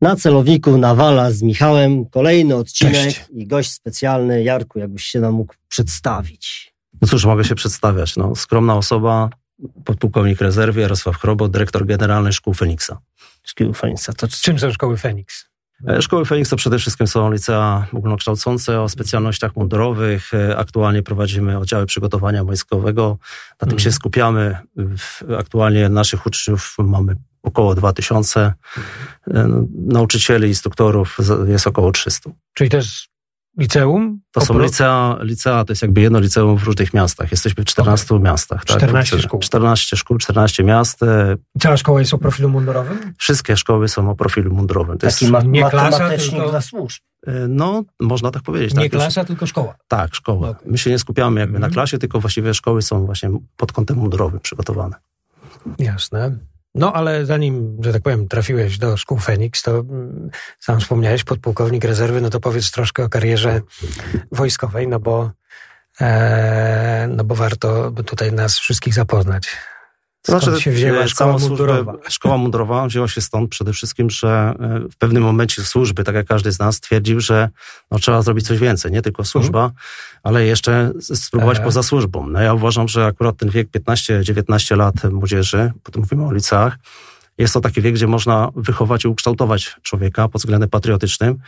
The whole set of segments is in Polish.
Na celowniku Nawala z Michałem. Kolejny odcinek Cześć. i gość specjalny. Jarku, jakbyś się nam mógł przedstawić. No cóż, mogę się przedstawiać. No, skromna osoba, podpułkownik rezerwy Jarosław Chrobo, dyrektor generalny Szkół Feniksa. Szkielu Feniksa. To Czym są szkoły Feniks? E, Szkoły Feniks to przede wszystkim są licea ogólnokształcące o specjalnościach mundurowych. E, Aktualnie prowadzimy oddziały przygotowania wojskowego. Na tym Mhm. się skupiamy. Aktualnie naszych uczniów mamy około 2000. E, no, Nauczycieli, instruktorów jest około 300. Czyli jest liceum? To są licea, licea, to jest jakby jedno liceum w różnych miastach. Jesteśmy w 14 miastach. 14 tak? szkół. 14 szkół, 14 miast. Cała szkoła jest o profilu mundurowym? Wszystkie szkoły są o profilu mundurowym. To jest, Taki ma- nie klasa, matematycznik tylko- dla służb. e, no, można tak powiedzieć. Nie tak, już- klasa, tylko szkoła. tak, szkoła. Okej. My się nie skupiamy jakby na Mhm. klasie, tylko właściwie szkoły są właśnie pod kątem mundurowym przygotowane. Jasne. No ale zanim, że tak powiem, trafiłeś do szkół Feniks, to mm, sam wspomniałeś, podpułkownik rezerwy, no to powiedz troszkę o karierze wojskowej, no bo, e, no bo warto tutaj nas wszystkich zapoznać. Skąd się wzięła e, szkoła mundurowa? Szkoła mundurowa wzięła się stąd przede wszystkim, że e, w pewnym momencie służby, tak jak każdy z nas, stwierdził, że no, trzeba zrobić coś więcej, nie tylko służba, ale jeszcze spróbować E. poza służbą. No ja uważam, że akurat ten wiek 15-19 lat młodzieży, potem mówimy o liceach, jest to taki wiek, gdzie można wychować i ukształtować człowieka pod względem patriotycznym,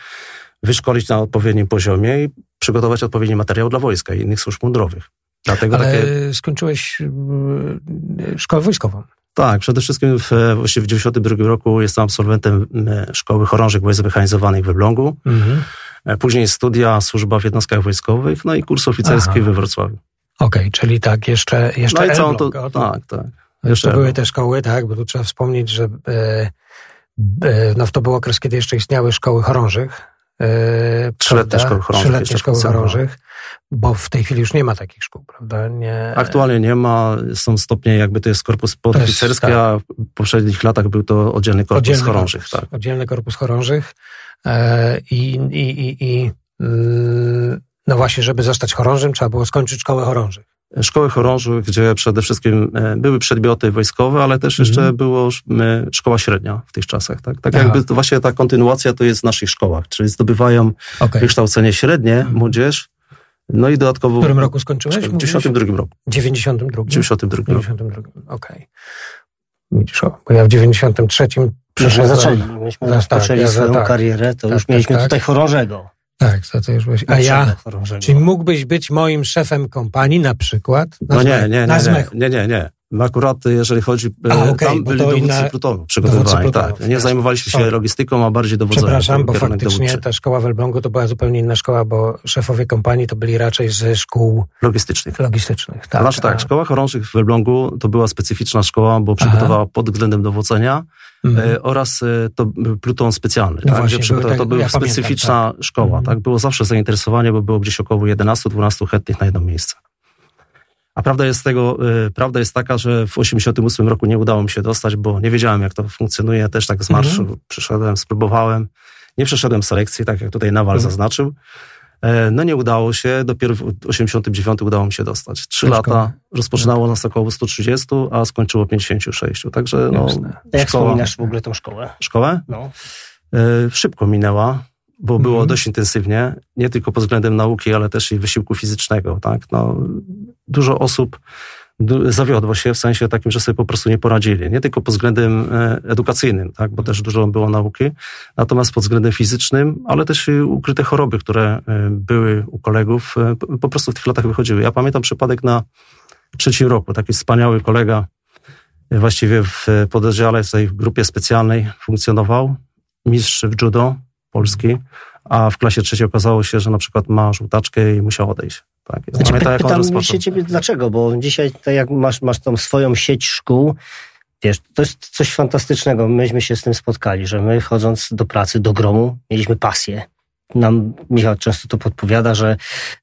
wyszkolić na odpowiednim poziomie i przygotować odpowiedni materiał dla wojska i innych służb mundurowych. Dlatego Ale takie skończyłeś mm, szkołę wojskową. tak, przede wszystkim w, właściwie w 92 roku jestem absolwentem e, Szkoły Chorążych Wojsk Zmechanizowanych w Elblągu. Mhm. E, Później studia, służba w jednostkach wojskowych, no i kurs oficerski Aha. we Wrocławiu. Okej, czyli tak, jeszcze, jeszcze No i to, to- tak, tak. To Jeszcze były te szkoły, tak, bo tu trzeba wspomnieć, że e, e, no to był okres, kiedy jeszcze istniały szkoły chorążych. Trzyletnie szkoły chorążych Trzyletnie szkoły chorążych, bo w tej chwili już nie ma takich szkół, prawda? Nie, Aktualnie nie ma, są stopnie jakby to jest korpus podoficerski, tak. a w poprzednich latach był to oddzielny korpus Oddzielny chorążych. korpus, Tak. Oddzielny korpus chorążych e, i, i, i, i mm, no właśnie, żeby zostać chorążym, trzeba było skończyć szkołę chorążych. Szkoły chorążych, gdzie przede wszystkim e, były przedmioty wojskowe, ale też jeszcze Mhm. było e, szkoła średnia w tych czasach. Tak, tak Aha. jakby to właśnie ta kontynuacja to jest w naszych szkołach, czyli zdobywają Okej. wykształcenie średnie, Mhm. młodzież, no i dodatkowo... W którym roku skończyłeś? W mówiłeś? 92 roku. 92. 92 roku. 92, okej. Widzisz, o, bo ja w 93 Myśmy przeszedłem- zaczęli. Myśmy Tak, rozpoczęli ja za- swoją tak. karierę, to Tak, już tak, mieliśmy tak. tutaj chorążego. Tak, to ty już byłeś. A ja, chorążego. czy mógłbyś być moim szefem kompanii na przykład? Na No nie, nie, Na nie, nie, nie, nie, nie. Akurat jeżeli chodzi, A, e, okej, tam bo byli to dowódcy inna- plutonu przygotowywani, tak. Nie zajmowaliśmy się logistyką, a bardziej dowodzeniem. Przepraszam, bo faktycznie dowódczy. ta szkoła w Elblągu to była zupełnie inna szkoła, bo szefowie kompanii to byli raczej ze szkół Logistycznych. logistycznych. Tak, znaczy tak, a- szkoła chorążych w Elblągu to była specyficzna szkoła, bo przygotowała pod względem dowodzenia Mhm. e, oraz e, to pluton specjalny. No tak, właśnie, gdzie były to tak- była ja pamiętam, specyficzna szkoła. Mhm. Tak? Było zawsze zainteresowanie, bo było gdzieś około 11-12 chętnych na jedno miejsce. A prawda jest, tego, e, prawda jest taka, że w 88 roku nie udało mi się dostać, bo nie wiedziałem, jak to funkcjonuje. Też tak z marszu Mhm. przyszedłem, spróbowałem. Nie przeszedłem selekcji, tak jak tutaj Nawal Mhm. zaznaczył. E, No nie udało się, dopiero w 89 udało mi się dostać. Trzy Do lata rozpoczynało nas około 130, a skończyło 56. Także no, Jasne. Jak szkoła, wspominasz w ogóle tą szkołę? szkołę No. e, szybko minęła, bo było Mhm. dość intensywnie, nie tylko pod względem nauki, ale też i wysiłku fizycznego. Tak? No, dużo osób zawiodło się w sensie takim, że sobie po prostu nie poradzili. Nie tylko pod względem e, edukacyjnym, tak? bo też dużo było nauki, natomiast pod względem fizycznym, ale też i ukryte choroby, które e, były u kolegów, e, po- prostu w tych latach wychodziły. Ja pamiętam przypadek na trzecim roku. Taki wspaniały kolega właściwie w pododdziale, w tej grupie specjalnej funkcjonował, mistrz w judo polski, a w klasie trzeciej okazało się, że na przykład ma żółtaczkę i musiał odejść. Tak. Ja Znaczy, pamiętam, py- pytam się ciebie dlaczego, bo dzisiaj tak jak masz, masz tą swoją sieć szkół, wiesz, to jest coś fantastycznego. Myśmy się z tym spotkali, że my chodząc do pracy, do gromu, mieliśmy pasję. Nam Michał często to podpowiada, że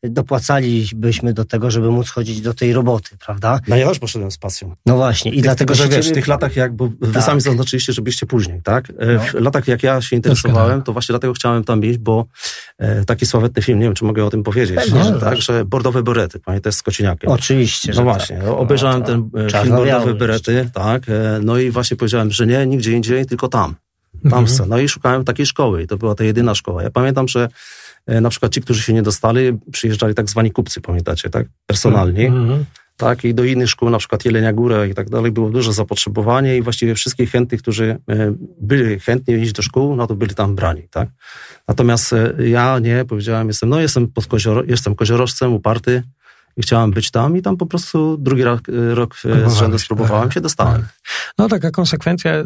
dopłacalibyśmy do tego, żeby móc chodzić do tej roboty, prawda? No ja też poszedłem z pasją. No właśnie. I I dlatego że wiesz, w tych latach jak, bo wy Tak. sami zaznaczyliście, że byliście później, tak? E, No. W latach jak ja się interesowałem, to właśnie dlatego chciałem tam iść, bo e, taki sławetny film, nie wiem, czy mogę o tym powiedzieć, Pewnie, że tak, tak. że Bordowe Berety, pamiętasz, z Kociniakiem. Oczywiście, No właśnie, tak. obejrzałem No, ten e, film czarno-biały Bordowe Berety, tak, no i właśnie powiedziałem, że nie, nigdzie indziej, tylko tam. Tam mhm. No i szukałem takiej szkoły i to była ta jedyna szkoła. Ja pamiętam, że e, na przykład ci, którzy się nie dostali, przyjeżdżali tak zwani kupcy, pamiętacie, tak? Personalni. Mhm. Tak, i do innych szkół, na przykład Jelenia Góra i tak dalej, było duże zapotrzebowanie i właściwie wszystkich chętnych, którzy e, byli chętni iść do szkół, no to byli tam brani, tak? Natomiast e, ja nie, powiedziałem, jestem, no jestem pod kozioro, jestem koziorożcem, uparty, i chciałem być tam i tam po prostu drugi rok, rok z rzędu spróbowałem się, dostałem. No taka konsekwencja y,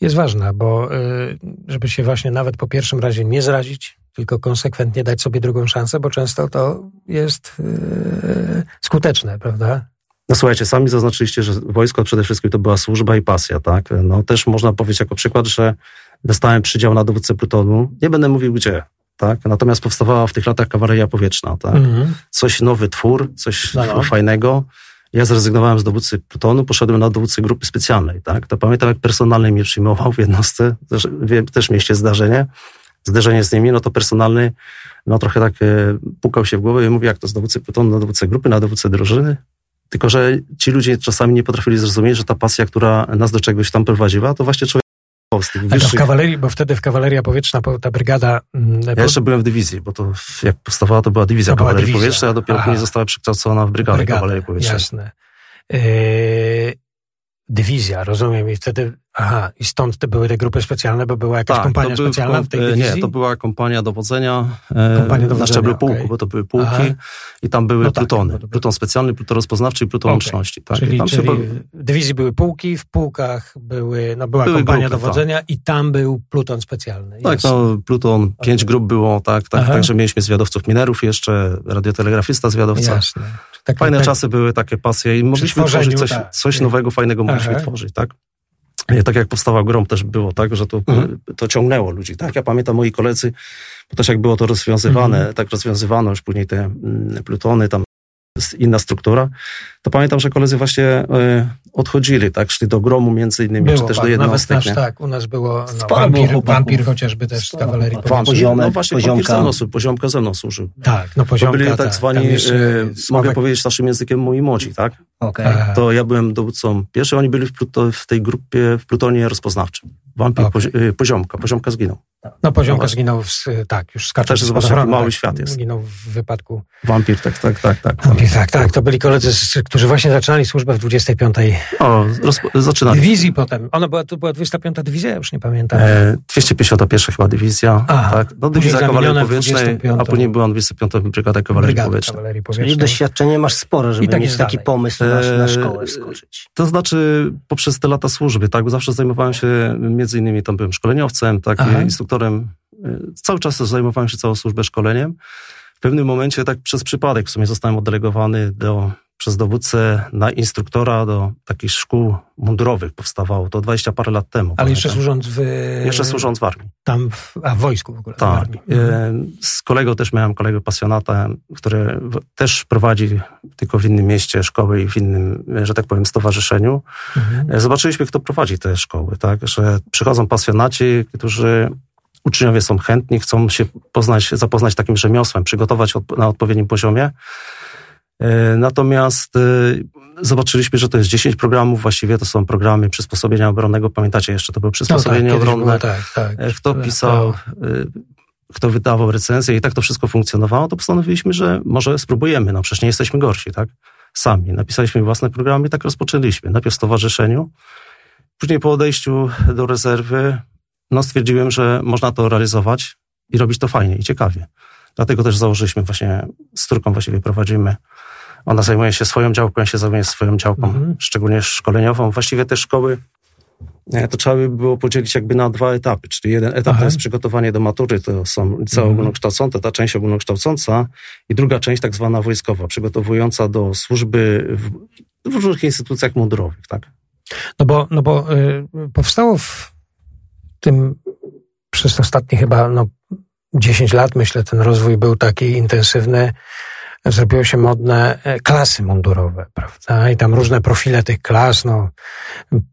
jest ważna, bo y, żeby się właśnie nawet po pierwszym razie nie zrazić, tylko konsekwentnie dać sobie drugą szansę, bo często to jest y, skuteczne, prawda? No słuchajcie, sami zaznaczyliście, że wojsko przede wszystkim to była służba i pasja, tak? No też można powiedzieć jako przykład, że dostałem przydział na dowódcę plutonu. Nie będę mówił gdzie, tak? Natomiast powstawała w tych latach kawaleria powietrzna, tak? Mhm. Coś nowy twór, coś no, no. fajnego. Ja zrezygnowałem z dowódcy plutonu, poszedłem na dowódcę grupy specjalnej, tak? To pamiętam, jak personalny mnie przyjmował w jednostce, też, też mieście zdarzenie, zderzenie z nimi, no to personalny, no trochę tak e, pukał się w głowę i mówi, jak to z dowódcy plutonu na dowódcę grupy, na dowódcę drużyny? Tylko, że ci ludzie czasami nie potrafili zrozumieć, że ta pasja, która nas do czegoś tam prowadziła, to właśnie człowiek ale w kawalerii, bo wtedy w kawaleria powietrzna, ta brygada... Mm, ja jeszcze byłem w dywizji, bo to jak powstawała, to była dywizja to kawalerii dywizja. powietrznej, a dopiero później została przekształcona w brygadę, brygadę kawalerii powietrznej. Jasne. Yy, dywizja, rozumiem. I wtedy Aha, i stąd te były te grupy specjalne, bo była jakaś tak, kompania specjalna w tej dywizji? Nie, to była kompania dowodzenia, e, kompania dowodzenia na szczeblu pułku, okay. bo to były pułki Aha. i tam były no tak, plutony. Tak, pluton specjalny, pluton rozpoznawczy i pluton okay. łączności. Tak? Czyli, czyli się... w dywizji były pułki, w pułkach były, no była były kompania grupy, dowodzenia tak. i tam był pluton specjalny. Tak, no pluton, okay. pięć grup było, tak, tak także mieliśmy zwiadowców minerów jeszcze, radiotelegrafista zwiadowca. Jasne. Fajne tak, czasy były, takie pasje i mogliśmy tworzyć coś, tak. coś nowego, fajnego mogliśmy tworzyć, tak? Tak jak powstała Grom też było tak, że to, mhm. to ciągnęło ludzi. Tak, ja pamiętam moi koledzy, bo też jak było to rozwiązywane, mhm. tak rozwiązywano już później te mm, plutony, tam inna struktura, to pamiętam, że koledzy właśnie e, odchodzili, tak, szli do gromu między innymi, było, czy też do jednostek. Nawet tak, u nas było no, wampir, wampir chociażby też z kawalerii. Poziomek, no właśnie poziomka. Ze mną, poziomka ze mną służył. Tak, no poziomka, to byli tak, tak zwani, e, mogę powiedzieć naszym językiem, moi młodzi, tak? Okay. To ja byłem dowódcą pierwszy, oni byli w, Pluto, w tej grupie, w plutonie rozpoznawczym. Wampir okay. Y, poziomka. Poziomka zginął. No Poziomka no zginął, w, tak, już skacze. Też zobacz, jaki mały tak, świat jest. Zginął w wypadku. Wampir, tak, tak, tak. tak, Wampir, tak, tak. To byli koledzy, którzy właśnie zaczynali służbę w 25. O, zaczynali. Dywizji potem. Ona była, to była 25. dywizja, już nie pamiętam. E, 251 chyba dywizja. A, tak. No dywizja kawalerii powietrznej, a później była 25. Brygada Kawalerii Powietrznej. Czyli doświadczenie masz spore, żeby tak mieć taki dalej. pomysł na, na e, szkołę wskoczyć. To znaczy poprzez te lata służby, tak, bo zawsze zajmowałem się między innymi tam byłem szkoleniowcem, tak, Aha. instruktorem. Y, cały czas zajmowałem się całą służbę szkoleniem. W pewnym momencie, tak przez przypadek, w sumie zostałem oddelegowany do przez dowódcę na instruktora do takich szkół mundurowych powstawało. To 20 parę lat temu. Ale pamiętam. jeszcze służąc w... Jeszcze służąc w armii. Tam, w, a w wojsku w ogóle. Tak. Mhm. Z kolegą też miałem kolegę pasjonata, który też prowadzi tylko w innym mieście szkoły i w innym, że tak powiem, stowarzyszeniu. Mhm. E, zobaczyliśmy, kto prowadzi te szkoły, tak? Że przychodzą pasjonaci, którzy uczniowie są chętni, chcą się poznać, zapoznać takim rzemiosłem, przygotować na odpowiednim poziomie. E, natomiast e, zobaczyliśmy, że to jest 10 programów, właściwie to są programy przysposobienia obronnego. Pamiętacie jeszcze, to były przysposobienie no tak, obronne. Było, tak, tak. E, kto pisał, kto wydawał recenzję i tak to wszystko funkcjonowało, to postanowiliśmy, że może spróbujemy. No przecież nie jesteśmy gorsi, tak? Sami. Napisaliśmy własne programy i tak rozpoczęliśmy. Najpierw w stowarzyszeniu, później po odejściu do rezerwy, no stwierdziłem, że można to realizować i robić to fajnie i ciekawie. Dlatego też założyliśmy właśnie, z córką właściwie prowadzimy. Ona zajmuje się swoją działką, ja się zajmuję swoją działką, mhm. szczególnie szkoleniową. Właściwie te szkoły to trzeba by było podzielić jakby na dwa etapy, czyli jeden etap Aha. to jest przygotowanie do matury, to są liceum mhm. ogólnokształcące, ta część ogólnokształcąca i druga część tak zwana wojskowa, przygotowująca do służby w, w różnych instytucjach mundurowych, tak? No bo, no bo y, powstało w tym przez ostatnie chyba no, 10 lat, myślę, ten rozwój był taki intensywny, zrobiło się modne e, klasy mundurowe, prawda? I tam różne profile tych klas, no,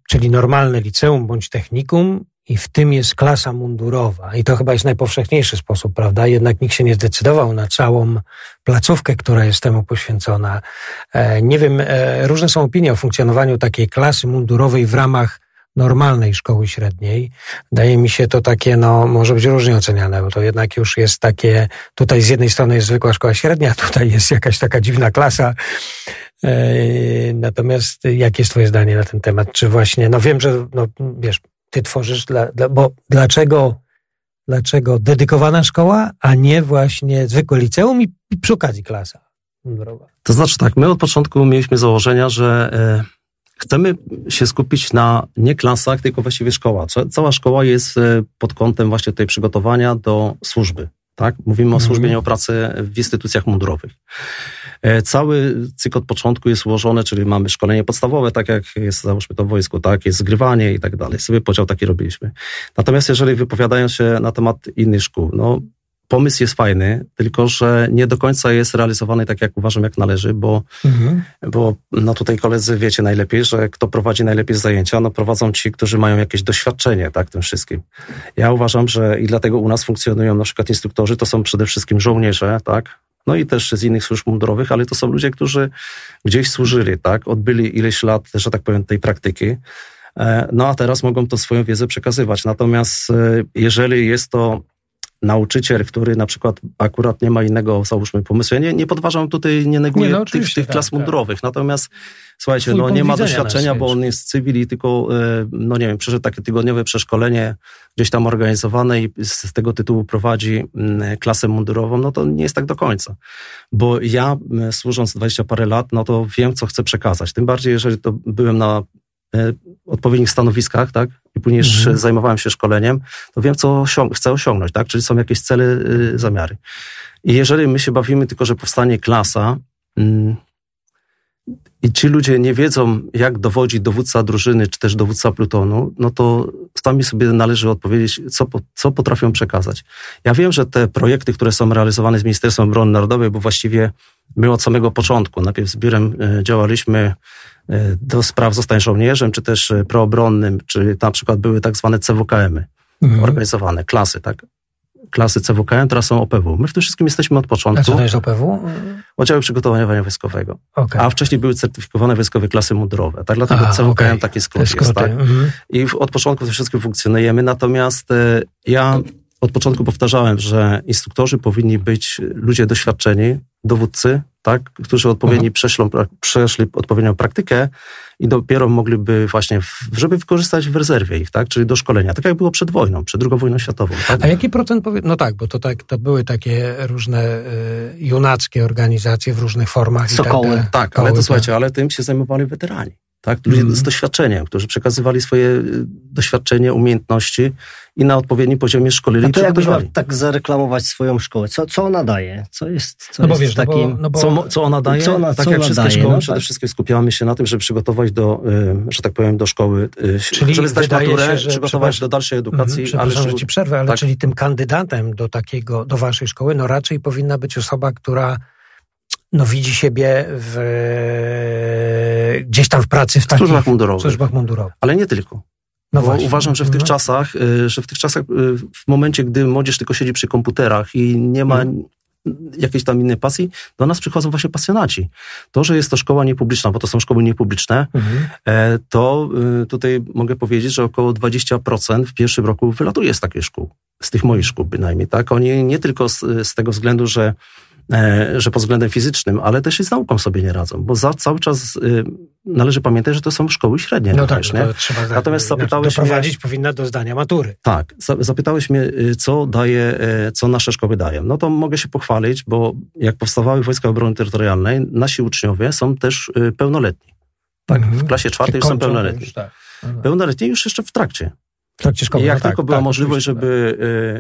czyli normalne liceum bądź technikum, i w tym jest klasa mundurowa. I to chyba jest najpowszechniejszy sposób, prawda? Jednak nikt się nie zdecydował na całą placówkę, która jest temu poświęcona. E, nie wiem, e, różne są opinie o funkcjonowaniu takiej klasy mundurowej w ramach normalnej szkoły średniej. Wydaje mi się to takie, no może być różnie oceniane, bo to jednak już jest takie, tutaj z jednej strony jest zwykła szkoła średnia, tutaj jest jakaś taka dziwna klasa. E, natomiast jakie jest twoje zdanie na ten temat? Czy właśnie, no wiem, że no, wiesz, ty tworzysz, dla, dla, bo dlaczego, dlaczego dedykowana szkoła, a nie właśnie zwykłe liceum i, i przy okazji klasa? To znaczy tak, my od początku mieliśmy założenia, że e, chcemy się skupić na nie klasach, tylko właściwie szkoła. Cała szkoła jest e, pod kątem właśnie tej przygotowania do służby. Tak? Mówimy o służbie, mhm. nie o pracy w instytucjach mundurowych. E, cały cykl od początku jest ułożony, czyli mamy szkolenie podstawowe, tak jak jest, załóżmy to w wojsku, tak, jest zgrywanie i tak dalej. Sobie podział taki robiliśmy. Natomiast jeżeli wypowiadają się na temat innych szkół, no pomysł jest fajny, tylko że nie do końca jest realizowany tak, jak uważam, jak należy, bo, mhm. bo no tutaj koledzy wiecie najlepiej, że kto prowadzi najlepiej zajęcia, no prowadzą ci, którzy mają jakieś doświadczenie, tak, tym wszystkim. Ja uważam, że i dlatego u nas funkcjonują na przykład instruktorzy, to są przede wszystkim żołnierze, tak, no i też z innych służb mundurowych, ale to są ludzie, którzy gdzieś służyli, tak, odbyli ileś lat, że tak powiem, tej praktyki, e, no a teraz mogą to swoją wiedzę przekazywać. Natomiast e, jeżeli jest to nauczyciel, który na przykład akurat nie ma innego, załóżmy, pomysłu. Ja nie, nie podważam tutaj, nie neguję nie, no, tych, tych tak, klas tak. mundurowych, natomiast słuchajcie, no nie ma doświadczenia, bo on jest cywili, tylko, e, no nie wiem, przeszedł takie tygodniowe przeszkolenie gdzieś tam organizowane i z tego tytułu prowadzi mm, klasę mundurową, no to nie jest tak do końca. Bo ja, służąc 20 parę lat, no to wiem, co chcę przekazać. Tym bardziej, jeżeli to byłem na odpowiednich stanowiskach, tak, i później mhm. zajmowałem się szkoleniem, to wiem, co osiąg chcę osiągnąć, tak, czyli są jakieś cele, y, zamiary. I jeżeli my się bawimy tylko, że powstanie klasa mm, i ci ludzie nie wiedzą, jak dowodzi dowódca drużyny, czy też dowódca plutonu, no to sami sobie należy odpowiedzieć, co, co potrafią przekazać. Ja wiem, że te projekty, które są realizowane z Ministerstwem Obrony Narodowej, bo właściwie my od samego początku, najpierw z biurem y, działaliśmy E, do spraw zostań żołnierzem, czy też e, proobronnym, czy na przykład były tak zwane CWKM-y mhm. organizowane, klasy, tak? Klasy CWKM, teraz są OPW. My w tym wszystkim jesteśmy od początku. A co to jest OPW? Oddziały Przygotowania Wojskowego. Okay. A wcześniej były certyfikowane wojskowe klasy mundurowe. Tak, dlatego A, CWKM okay. taki skrót jest, tak? Mhm. I od początku w tym wszystkim funkcjonujemy. Natomiast e, ja od początku powtarzałem, że instruktorzy powinni być ludzie doświadczeni, dowódcy, tak, którzy odpowiednio przeszlą, przeszli odpowiednią praktykę i dopiero mogliby właśnie, w, żeby wykorzystać w rezerwie ich, tak, czyli do szkolenia, tak jak było przed wojną, przed II wojną światową. Tak? A jaki procent, powie... no tak, bo to, tak, to były takie różne y, junackie organizacje w różnych formach. Sokoły. Tak, tak, ale to tak. słuchajcie, ale tym się zajmowali weterani tak? Ludzie mm. z doświadczeniem, którzy przekazywali swoje y, doświadczenie, umiejętności i na odpowiednim poziomie szkolili A to jakbyś tak zareklamować swoją szkołę, co, co ona daje? Co jest, co no bo wiesz, takim... No bo, no bo, co, co ona daje? Co ona, tak co jak wszystkie daje, szkoły, no, przede tak. wszystkim skupiamy się na tym, żeby przygotować do, y, że tak powiem, do szkoły, y, czyli żeby zdać maturę, się, przygotować do dalszej edukacji. Mm, ale że ci przerwę, ale tak? czyli tym kandydatem do takiego, do waszej szkoły, no raczej powinna być osoba, która no, widzi siebie w, gdzieś tam w pracy w, takich, służbach mundurowych. służbach mundurowych. Ale nie tylko. No uważam, że w tych no. czasach, y, że w tych czasach, y, w momencie, gdy młodzież tylko siedzi przy komputerach i nie ma hmm. jakiejś tam innej pasji, do nas przychodzą właśnie pasjonaci. To, że jest to szkoła niepubliczna, bo to są szkoły niepubliczne, hmm. to y, tutaj mogę powiedzieć, że około 20% w pierwszym roku wylatuje z takiej szkół. Z tych moich szkół bynajmniej, tak? Oni nie tylko z, z tego względu, że E, że pod względem fizycznym, ale też i z nauką sobie nie radzą, bo za, cały czas y, należy pamiętać, że to są szkoły średnie. No tak, nie? trzeba tak, Natomiast zapytałeś doprowadzić mnie, powinna do zdania matury. Tak, zapytałeś mnie, y, co daje, y, co nasze szkoły dają. No to mogę się pochwalić, bo jak powstawały Wojska Obrony Terytorialnej, nasi uczniowie są też pełnoletni. Tak, mhm. w klasie czwartej są pełnoletni. Już, tak. No pełnoletni już jeszcze w trakcie. I jak no tylko tak, była tak, możliwość, żeby.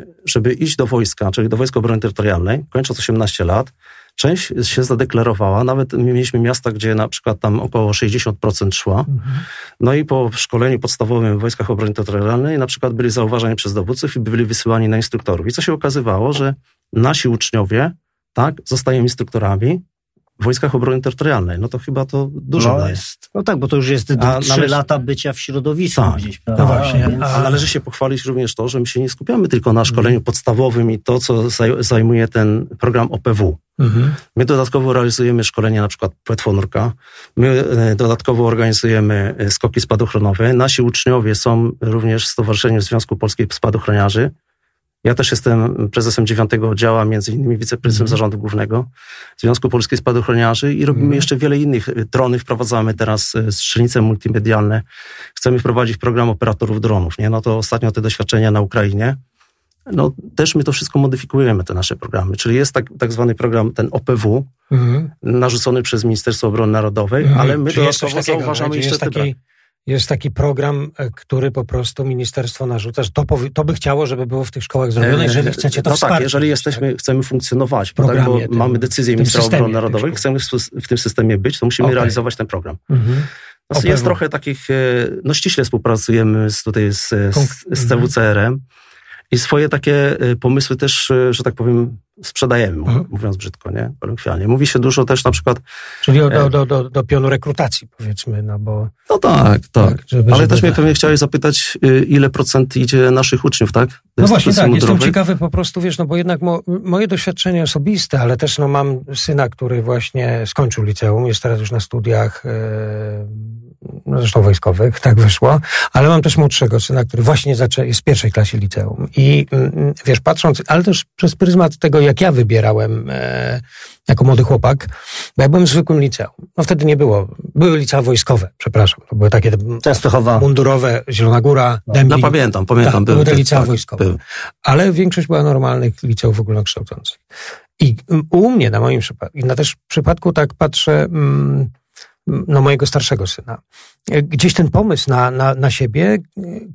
Y, żeby iść do wojska, czyli do Wojska Obrony Terytorialnej, kończąc 18 lat, część się zadeklarowała, nawet mieliśmy miasta, gdzie na przykład tam około 60% szła. Mhm. No i po szkoleniu podstawowym w Wojskach Obrony Terytorialnej na przykład byli zauważani przez dowódców i byli wysyłani na instruktorów. I co się okazywało, że nasi uczniowie tak, zostają instruktorami, w Wojskach Obrony Terytorialnej. No to chyba to dużo no, jest. No tak, bo to już jest trzy należy... lata bycia w środowisku tak, gdzieś. Prawda? No właśnie. A, a należy się pochwalić również to, że my się nie skupiamy tylko na szkoleniu podstawowym i to, co zajmuje ten program OPW. Mhm. My dodatkowo realizujemy szkolenia na przykład płetwonurka, my e, dodatkowo organizujemy e, skoki spadochronowe. Nasi uczniowie są również w Stowarzyszeniu Związku Polskich Spadochroniarzy. Ja też jestem prezesem dziewiątego oddziału, między innymi wiceprezesem mm. zarządu głównego Związku Polskich Spadochroniarzy i robimy mm. jeszcze wiele innych. Drony wprowadzamy teraz, e, strzelnice multimedialne. Chcemy wprowadzić program operatorów dronów. Nie? No to ostatnio te doświadczenia na Ukrainie no też my to wszystko modyfikujemy, te nasze programy. Czyli jest tak, tak zwany program, ten OPW, mhm. narzucony przez Ministerstwo Obrony Narodowej, mhm. ale my dodatkowo takiego, zauważamy jeszcze taki, jest taki program, e, który po prostu ministerstwo narzuca, że to, powi- to by chciało, żeby było w tych szkołach zrobione, e, jeżeli chcecie to No tak, jeżeli jesteśmy, tak? chcemy funkcjonować, tak, bo tym, mamy decyzję ministra obrony narodowej, chcemy w, tym systemie być, to musimy okay. realizować ten program. Mhm. No, jest trochę takich, e, no ściśle współpracujemy z, tutaj z, z, z CWCR-em, i swoje takie pomysły też, że tak powiem, sprzedajemy, mhm. mówiąc brzydko, nie? Kolokwialnie. Mówi się dużo też na przykład... Czyli do, e, do, do, do pionu rekrutacji, powiedzmy, no bo... No tak, tak. tak żeby, Ale żeby też mnie pewnie chciałeś zapytać, y, ile procent idzie naszych uczniów, tak? No właśnie tak, jestem ciekawy po prostu, wiesz, no bo jednak mo, moje doświadczenie osobiste, ale też no mam syna, który właśnie skończył liceum, jest teraz już na studiach... Yy, zresztą wojskowych, tak wyszło, ale mam też młodszego syna, który właśnie jest w pierwszej klasie liceum. I mm, wiesz, patrząc, ale też przez pryzmat tego, jak ja wybierałem e, jako młody chłopak, bo ja byłem w zwykłym liceum. No wtedy nie było, były licea wojskowe, przepraszam, to były takie Częstochowa. mundurowe, Zielona Góra, Dęblin. No pamiętam, pamiętam. Tak, były te licea tak, wojskowe. Były. Ale większość była normalnych liceów ogólnokształcących. I mm, u mnie, na moim przypadku, i na też przypadku tak patrzę, mm, no, mojego starszego syna. Gdzieś ten pomysł na, na, na siebie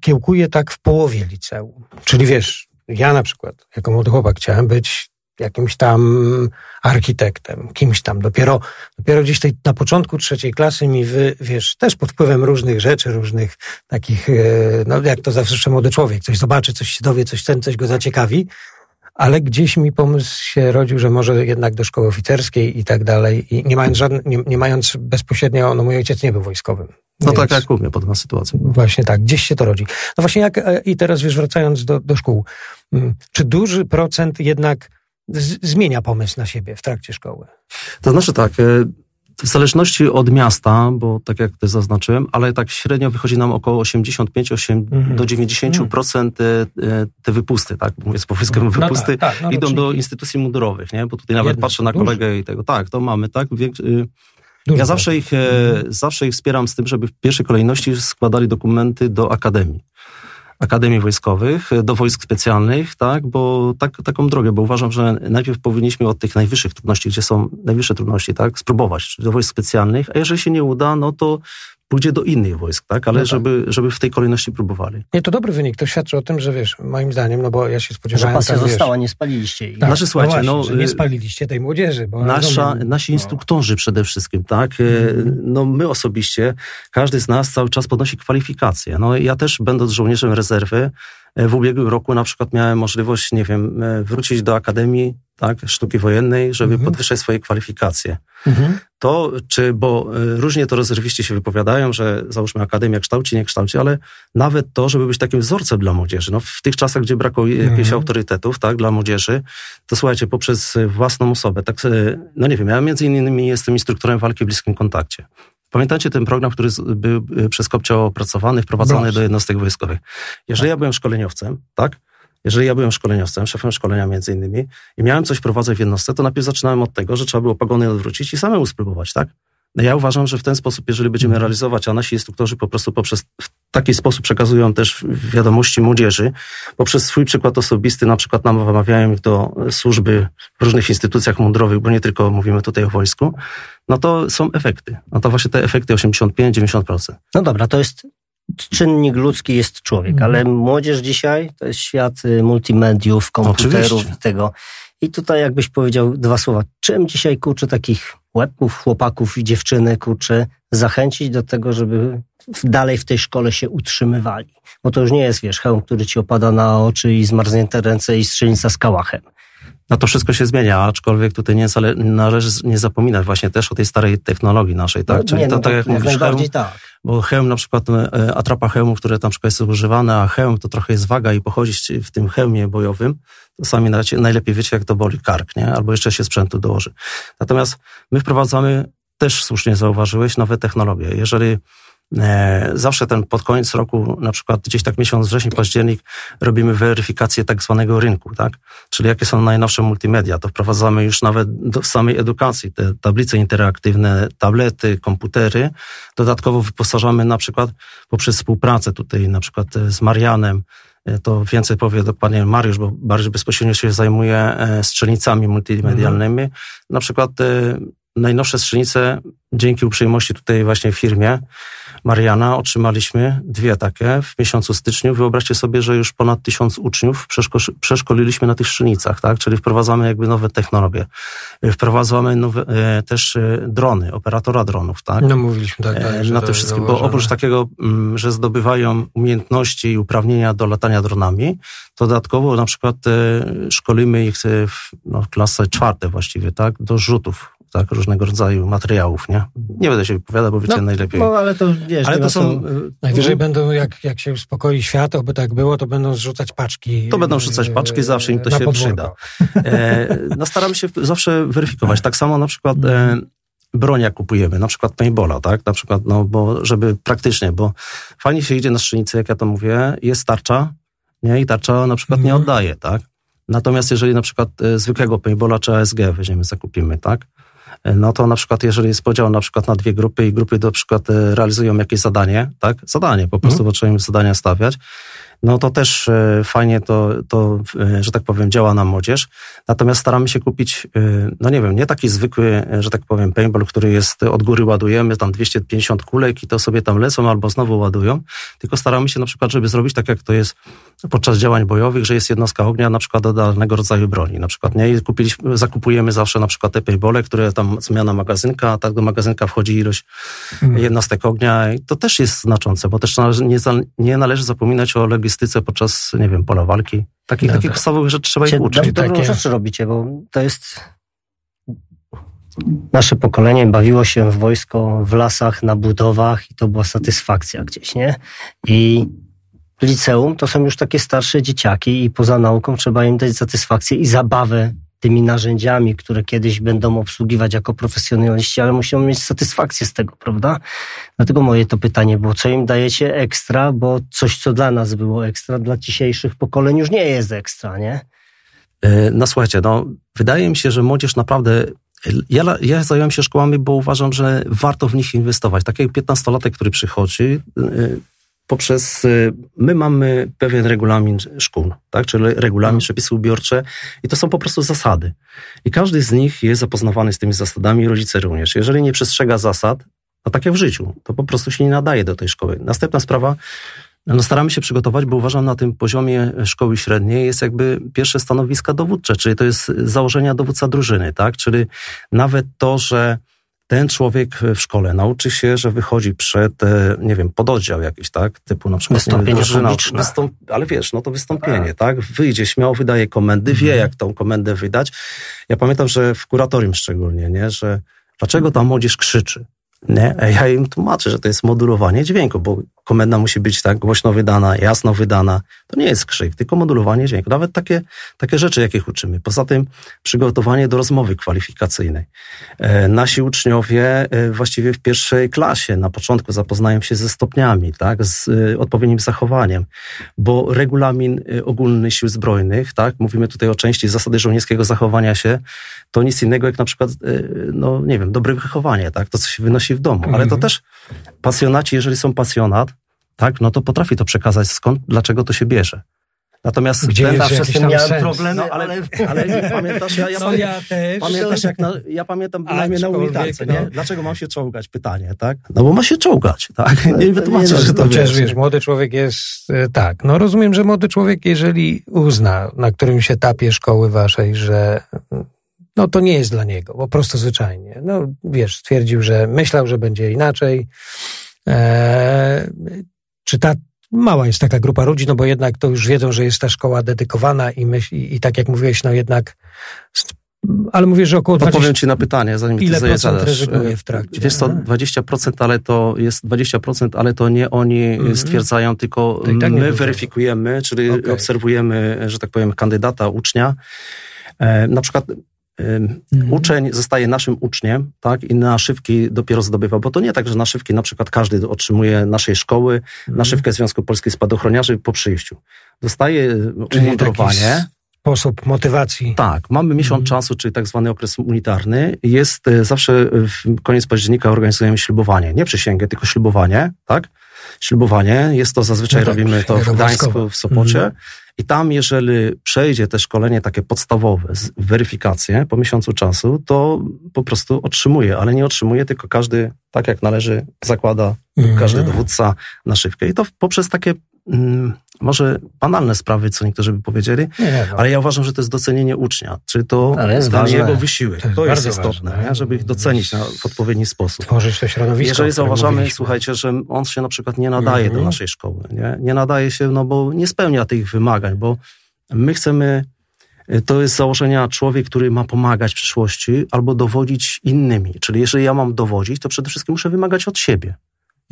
kiełkuje tak w połowie liceum. Czyli wiesz, ja na przykład, jako młody chłopak, chciałem być jakimś tam architektem, kimś tam. Dopiero, dopiero gdzieś tej, na początku trzeciej klasy mi wy, wiesz, też pod wpływem różnych rzeczy, różnych takich, e, no jak to zawsze młody człowiek, coś zobaczy, coś się dowie, coś ten, coś go zaciekawi, ale gdzieś mi pomysł się rodził, że może jednak do szkoły oficerskiej i tak dalej. I nie mając, żadne, nie, nie mając bezpośrednio, no mój ojciec nie był wojskowym. No tak jak mnie, podobna sytuacja. Właśnie tak, gdzieś się to rodzi. No właśnie jak, e, i teraz wiesz, wracając do, do szkół, mm, czy duży procent jednak z, zmienia pomysł na siebie w trakcie szkoły? To znaczy tak, e, w zależności od miasta, bo tak jak też zaznaczyłem, ale tak średnio wychodzi nam około 85 8, mm do 90% mm. te, te wypusty, tak? Mówię z wypusty no tak, tak, no idą do instytucji mundurowych, nie? Bo tutaj nawet Jedno, patrzę na kolegę i tego, tak, to mamy, tak? Y, ja zawsze ich, mm. zawsze ich wspieram z tym, żeby w pierwszej kolejności składali dokumenty do akademii. Akademii Wojskowych, do wojsk specjalnych, tak, bo tak, taką drogę, bo uważam, że najpierw powinniśmy od tych najwyższych trudności, gdzie są najwyższe trudności, tak, spróbować, do wojsk specjalnych, a jeżeli się nie uda, no to pójdzie do innych wojsk, tak? Ale no tak. Żeby, żeby w tej kolejności próbowali. Nie, to dobry wynik. To świadczy o tym, że wiesz, moim zdaniem, no bo ja się spodziewałem... Że pasja tak, została, nie spaliliście jej. Tak, znaczy, słuchajcie, no, właśnie, no nie y, spaliliście tej młodzieży. Bo nasza, rozumiem, nasi no. instruktorzy przede wszystkim, tak? Mm. No my osobiście, każdy z nas cały czas podnosi kwalifikacje. No ja też, będąc żołnierzem rezerwy, e, w ubiegłym roku na przykład miałem możliwość, nie wiem, e, wrócić do Akademii tak, Sztuki Wojennej, żeby mhm. podwyższać swoje kwalifikacje. Mhm. To, czy, bo y, różnie to rezerwiści się wypowiadają, że załóżmy Akademia kształci, nie kształci, ale nawet to, żeby być takim wzorcem dla młodzieży. No, w tych czasach, gdzie brakuje mhm. jakichś autorytetów, tak, dla młodzieży, to słuchajcie, poprzez własną osobę, tak, y, no nie wiem, ja między innymi jestem instruktorem walki w bliskim kontakcie. Pamiętacie ten program, który był y, przez Kopcio opracowany, wprowadzony do jednostek wojskowych? Jeżeli tak. ja byłem szkoleniowcem, tak, jeżeli ja byłem szkoleniowcem, szefem szkolenia między innymi i miałem coś wprowadzać w jednostce, to najpierw zaczynałem od tego, że trzeba było pogony odwrócić i samemu spróbować, tak? No ja uważam, że w ten sposób, jeżeli będziemy mhm. realizować, a nasi instruktorzy po prostu poprzez w taki sposób przekazują też wiadomości młodzieży, poprzez swój przykład osobisty, na przykład nam wymawiają ich do służby w różnych instytucjach mundurowych, bo nie tylko mówimy tutaj o wojsku, no to są efekty. No to właśnie te efekty 85-90%. No dobra, to jest czynnik ludzki jest człowiek, mhm. ale młodzież dzisiaj to jest świat y, multimediów, komputerów Oczywiście. i tego. I tutaj jakbyś powiedział dwa słowa. Czym dzisiaj kurczę takich łebków, chłopaków i dziewczyny kurczę zachęcić do tego, żeby dalej w tej szkole się utrzymywali? Bo to już nie jest, wiesz, hełm, który ci opada na oczy i zmarznięte ręce i strzelnica z kałachem. No to wszystko się zmienia, aczkolwiek tutaj nie należy nie zapominać właśnie też o tej starej technologii naszej, tak? No, Czyli nie, to no, tak jak mówisz, hełm, tak. bo hełm na przykład, e, atrapa hełmu, które na przykład jest używane, a hełm to trochę jest waga i pochodzi w tym hełmie bojowym, to sami najlepiej wiecie, jak to boli kark, nie? Albo jeszcze się sprzętu dołoży. Natomiast my wprowadzamy, też słusznie zauważyłeś, nowe technologie. Jeżeli E, zawsze ten pod koniec roku, na przykład gdzieś tak miesiąc wrzesień, październik, robimy weryfikację tak zwanego rynku, tak? Czyli jakie są najnowsze multimedia. To wprowadzamy już nawet do samej edukacji, te tablice interaktywne, tablety, komputery. Dodatkowo wyposażamy na przykład poprzez współpracę tutaj na przykład z Marianem, e, to więcej powie dokładnie Mariusz, bo bardziej bezpośrednio się zajmuje e, strzelnicami multimedialnymi. Mhm. Na przykład najnowsze strzelnice, dzięki uprzejmości tutaj właśnie firmie, Mariana otrzymaliśmy dwie takie w miesiącu styczniu. Wyobraźcie sobie, że już ponad tysiąc uczniów przeszko- przeszkoliliśmy na tych strzelnicach, tak? Czyli wprowadzamy jakby nowe technologie. Wprowadzamy nowe, e, też e, drony, operatora dronów, tak? No mówiliśmy tak. tak na tym wszystkim, bo oprócz takiego, mm, że zdobywają umiejętności i uprawnienia do latania dronami, to dodatkowo na przykład e, szkolimy ich w no, klasę czwarte właściwie, tak? Do rzutów tak, różnego rodzaju materiałów, nie? Nie będę się wypowiadał, bo wiecie no, najlepiej. No, ale to wiesz, ale to są... Y, najwyżej będą, jak, jak się uspokoi świat, oby tak było, to będą zrzucać paczki. To będą rzucać paczki, zawsze im to się podwórko. przyda. E, no staramy się zawsze weryfikować. Tak samo na przykład e, broń jak kupujemy, na przykład paintballa, tak? Na przykład, no bo żeby praktycznie, bo fajnie się idzie na strzelnicy, jak ja to mówię, jest tarcza, nie? I tarcza na przykład nie mhm. oddaje, tak? Natomiast jeżeli na przykład e, zwykłego paintballa czy ASG weźmiemy, zakupimy, tak? No to na przykład jeżeli jest podział na przykład na dwie grupy i grupy na przykład e, realizują jakieś zadanie, tak? Zadanie, po prostu, mhm. im zadania stawiać, no to też e, fajnie to, to, e, że tak powiem, działa na młodzież. Natomiast staramy się kupić, no nie wiem, nie taki zwykły, że tak powiem, paintball, który jest od góry ładujemy, tam 250 kulek i to sobie tam lecą albo znowu ładują, tylko staramy się na przykład, żeby zrobić tak, jak to jest podczas działań bojowych, że jest jednostka ognia na przykład do danego rodzaju broni. Na przykład nie kupiliśmy, zakupujemy zawsze na przykład te paintbole, które tam zmiana magazynka, a tak do magazynka wchodzi ilość mhm. jednostek ognia i to też jest znaczące, bo też nie, nie należy zapominać o logistyce podczas, nie wiem, pola walki. Takich, no, takich tak. podstawowych rzeczy trzeba ich uczyć. Dobrą takie... rzeczy robicie, bo to jest nasze pokolenie bawiło się w wojsko w lasach, na budowach i to była satysfakcja gdzieś, nie? I liceum to są już takie starsze dzieciaki i poza nauką trzeba im dać satysfakcję i zabawę tymi narzędziami, które kiedyś będą obsługiwać jako profesjonaliści, ale muszą mieć satysfakcję z tego, prawda? Dlatego moje to pytanie było, co im dajecie ekstra, bo coś, co dla nas było ekstra, dla dzisiejszych pokoleń już nie jest ekstra, nie? E, no słuchajcie, no, wydaje mi się, że młodzież naprawdę ja, ja zająłem się szkołami, bo uważam, że warto w nich inwestować. Tak jak 15-latek, który przychodzi, e, poprzez, y, my mamy pewien regulamin szkół, tak? czyli regulamin, mhm. przepisy ubiorcze i to są po prostu zasady. I każdy z nich jest zapoznawany z tymi zasadami, rodzice również. Jeżeli nie przestrzega zasad, no tak jak w życiu, to po prostu się nie nadaje do tej szkoły. Następna sprawa, no staramy się przygotować, bo uważam na tym poziomie szkoły średniej jest jakby pierwsze stanowiska dowódcze, czyli to jest założenia dowódca drużyny, tak? Czyli nawet to, że ten człowiek w szkole nauczy się, że wychodzi przed, e, nie wiem, pododdział jakiś, tak? Typu na przykład wystąpienie drużyna, wystąp, ale wiesz, no to wystąpienie, tak? Wyjdzie śmiało, wydaje komendy, wie mhm. jak tą komendę wydać. Ja pamiętam, że w kuratorium szczególnie, nie? Że dlaczego ta młodzież krzyczy? Nie? Ja im tłumaczę, że to jest modulowanie dźwięku, bo komenda musi być tak głośno wydana, jasno wydana. To nie jest krzyk, tylko modulowanie dźwięku. Nawet takie, takie rzeczy, jakich uczymy. Poza tym przygotowanie do rozmowy kwalifikacyjnej. E, nasi uczniowie e, właściwie w pierwszej klasie na początku zapoznają się ze stopniami, tak, z e, odpowiednim zachowaniem, bo regulamin e, ogólny sił zbrojnych, tak, mówimy tutaj o części zasady żołnierskiego zachowania się, to nic innego jak na przykład, e, no nie wiem, dobre wychowanie, tak, to co się wynosi w domu, ale to mhm. też pasjonaci, jeżeli są pasjonat, tak, no to potrafi to przekazać skąd, dlaczego to się bierze. Natomiast Gdzie ja zawsze z tym miałem sens. problemy, no, ale, ale, pamiętasz, ja, ja, no, ja też. Pamiętasz, jak na, ja pamiętam bynajmniej na ulicy, no. nie? Dlaczego mam się czołgać? Pytanie, tak? No bo ma się czołgać, tak? Nie wytłumaczę, że to Chociaż wiesz, młody człowiek jest, e, tak, no rozumiem, że młody człowiek, jeżeli uzna na którymś etapie szkoły waszej, że no to nie jest dla niego, po prostu zwyczajnie. No wiesz, stwierdził, że myślał, że będzie inaczej, Eee, czy ta mała jest taka grupa ludzi, no bo jednak to już wiedzą, że jest ta szkoła dedykowana i, myśl, i, i tak jak mówiłeś, no jednak ale mówię, że około 20... No powiem ci na pytanie, zanim ile ty procent rezygnuje w trakcie? Wiesz co, 20%, ale to jest 20%, ale to nie oni mm -hmm. stwierdzają, tylko tak my weryfikujemy, czyli okay. obserwujemy, że tak powiem, kandydata, ucznia. E, na przykład Mhm. Uczeń zostaje naszym uczniem, tak, i naszywki dopiero zdobywa, bo to nie tak, że naszywki na przykład każdy otrzymuje naszej szkoły, mhm. naszywkę Związku Polskich Spadochroniarzy po przyjściu. Dostaje umundurowanie. Sposób motywacji. Tak, mamy miesiąc mhm. czasu, czyli tak zwany okres unitarny. Jest e, zawsze w koniec października organizujemy ślubowanie. Nie przysięgę, tylko ślubowanie, tak? Ślubowanie. Jest to zazwyczaj no tak, robimy to w Gdańsku, w Sopocie. Mhm. I tam, jeżeli przejdzie te szkolenie takie podstawowe, weryfikację po miesiącu czasu, to po prostu otrzymuje, ale nie otrzymuje, tylko każdy, tak jak należy, zakłada mm. każdy dowódca naszywkę. I to poprzez takie mm, może banalne sprawy, co niektórzy by powiedzieli, nie, nie, no. ale ja uważam, że to jest docenienie ucznia, czy to dla jego wysiłek. To jest, to jest istotne, ważne, żeby ich docenić na, w odpowiedni sposób. Tworzyć to środowisko. Jeżeli zauważamy, słuchajcie, że on się na przykład nie nadaje mm -hmm. do naszej szkoły, nie? nie nadaje się, no bo nie spełnia tych wymagań, bo my chcemy to jest założenia człowiek, który ma pomagać w przyszłości albo dowodzić innymi. Czyli jeżeli ja mam dowodzić, to przede wszystkim muszę wymagać od siebie.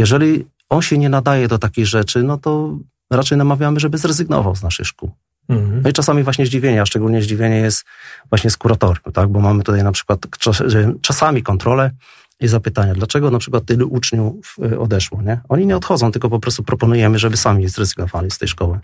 Jeżeli on się nie nadaje do takich rzeczy, no to raczej namawiamy, żeby zrezygnował z naszych szkół. Mhm. No i czasami właśnie zdziwienie, a szczególnie zdziwienie jest właśnie z kuratorium, tak? bo mamy tutaj na przykład czasami kontrolę i zapytania, dlaczego na przykład tylu uczniów y, odeszło. Nie? Oni nie odchodzą, tylko po prostu proponujemy, żeby sami zrezygnowali z tej szkoły.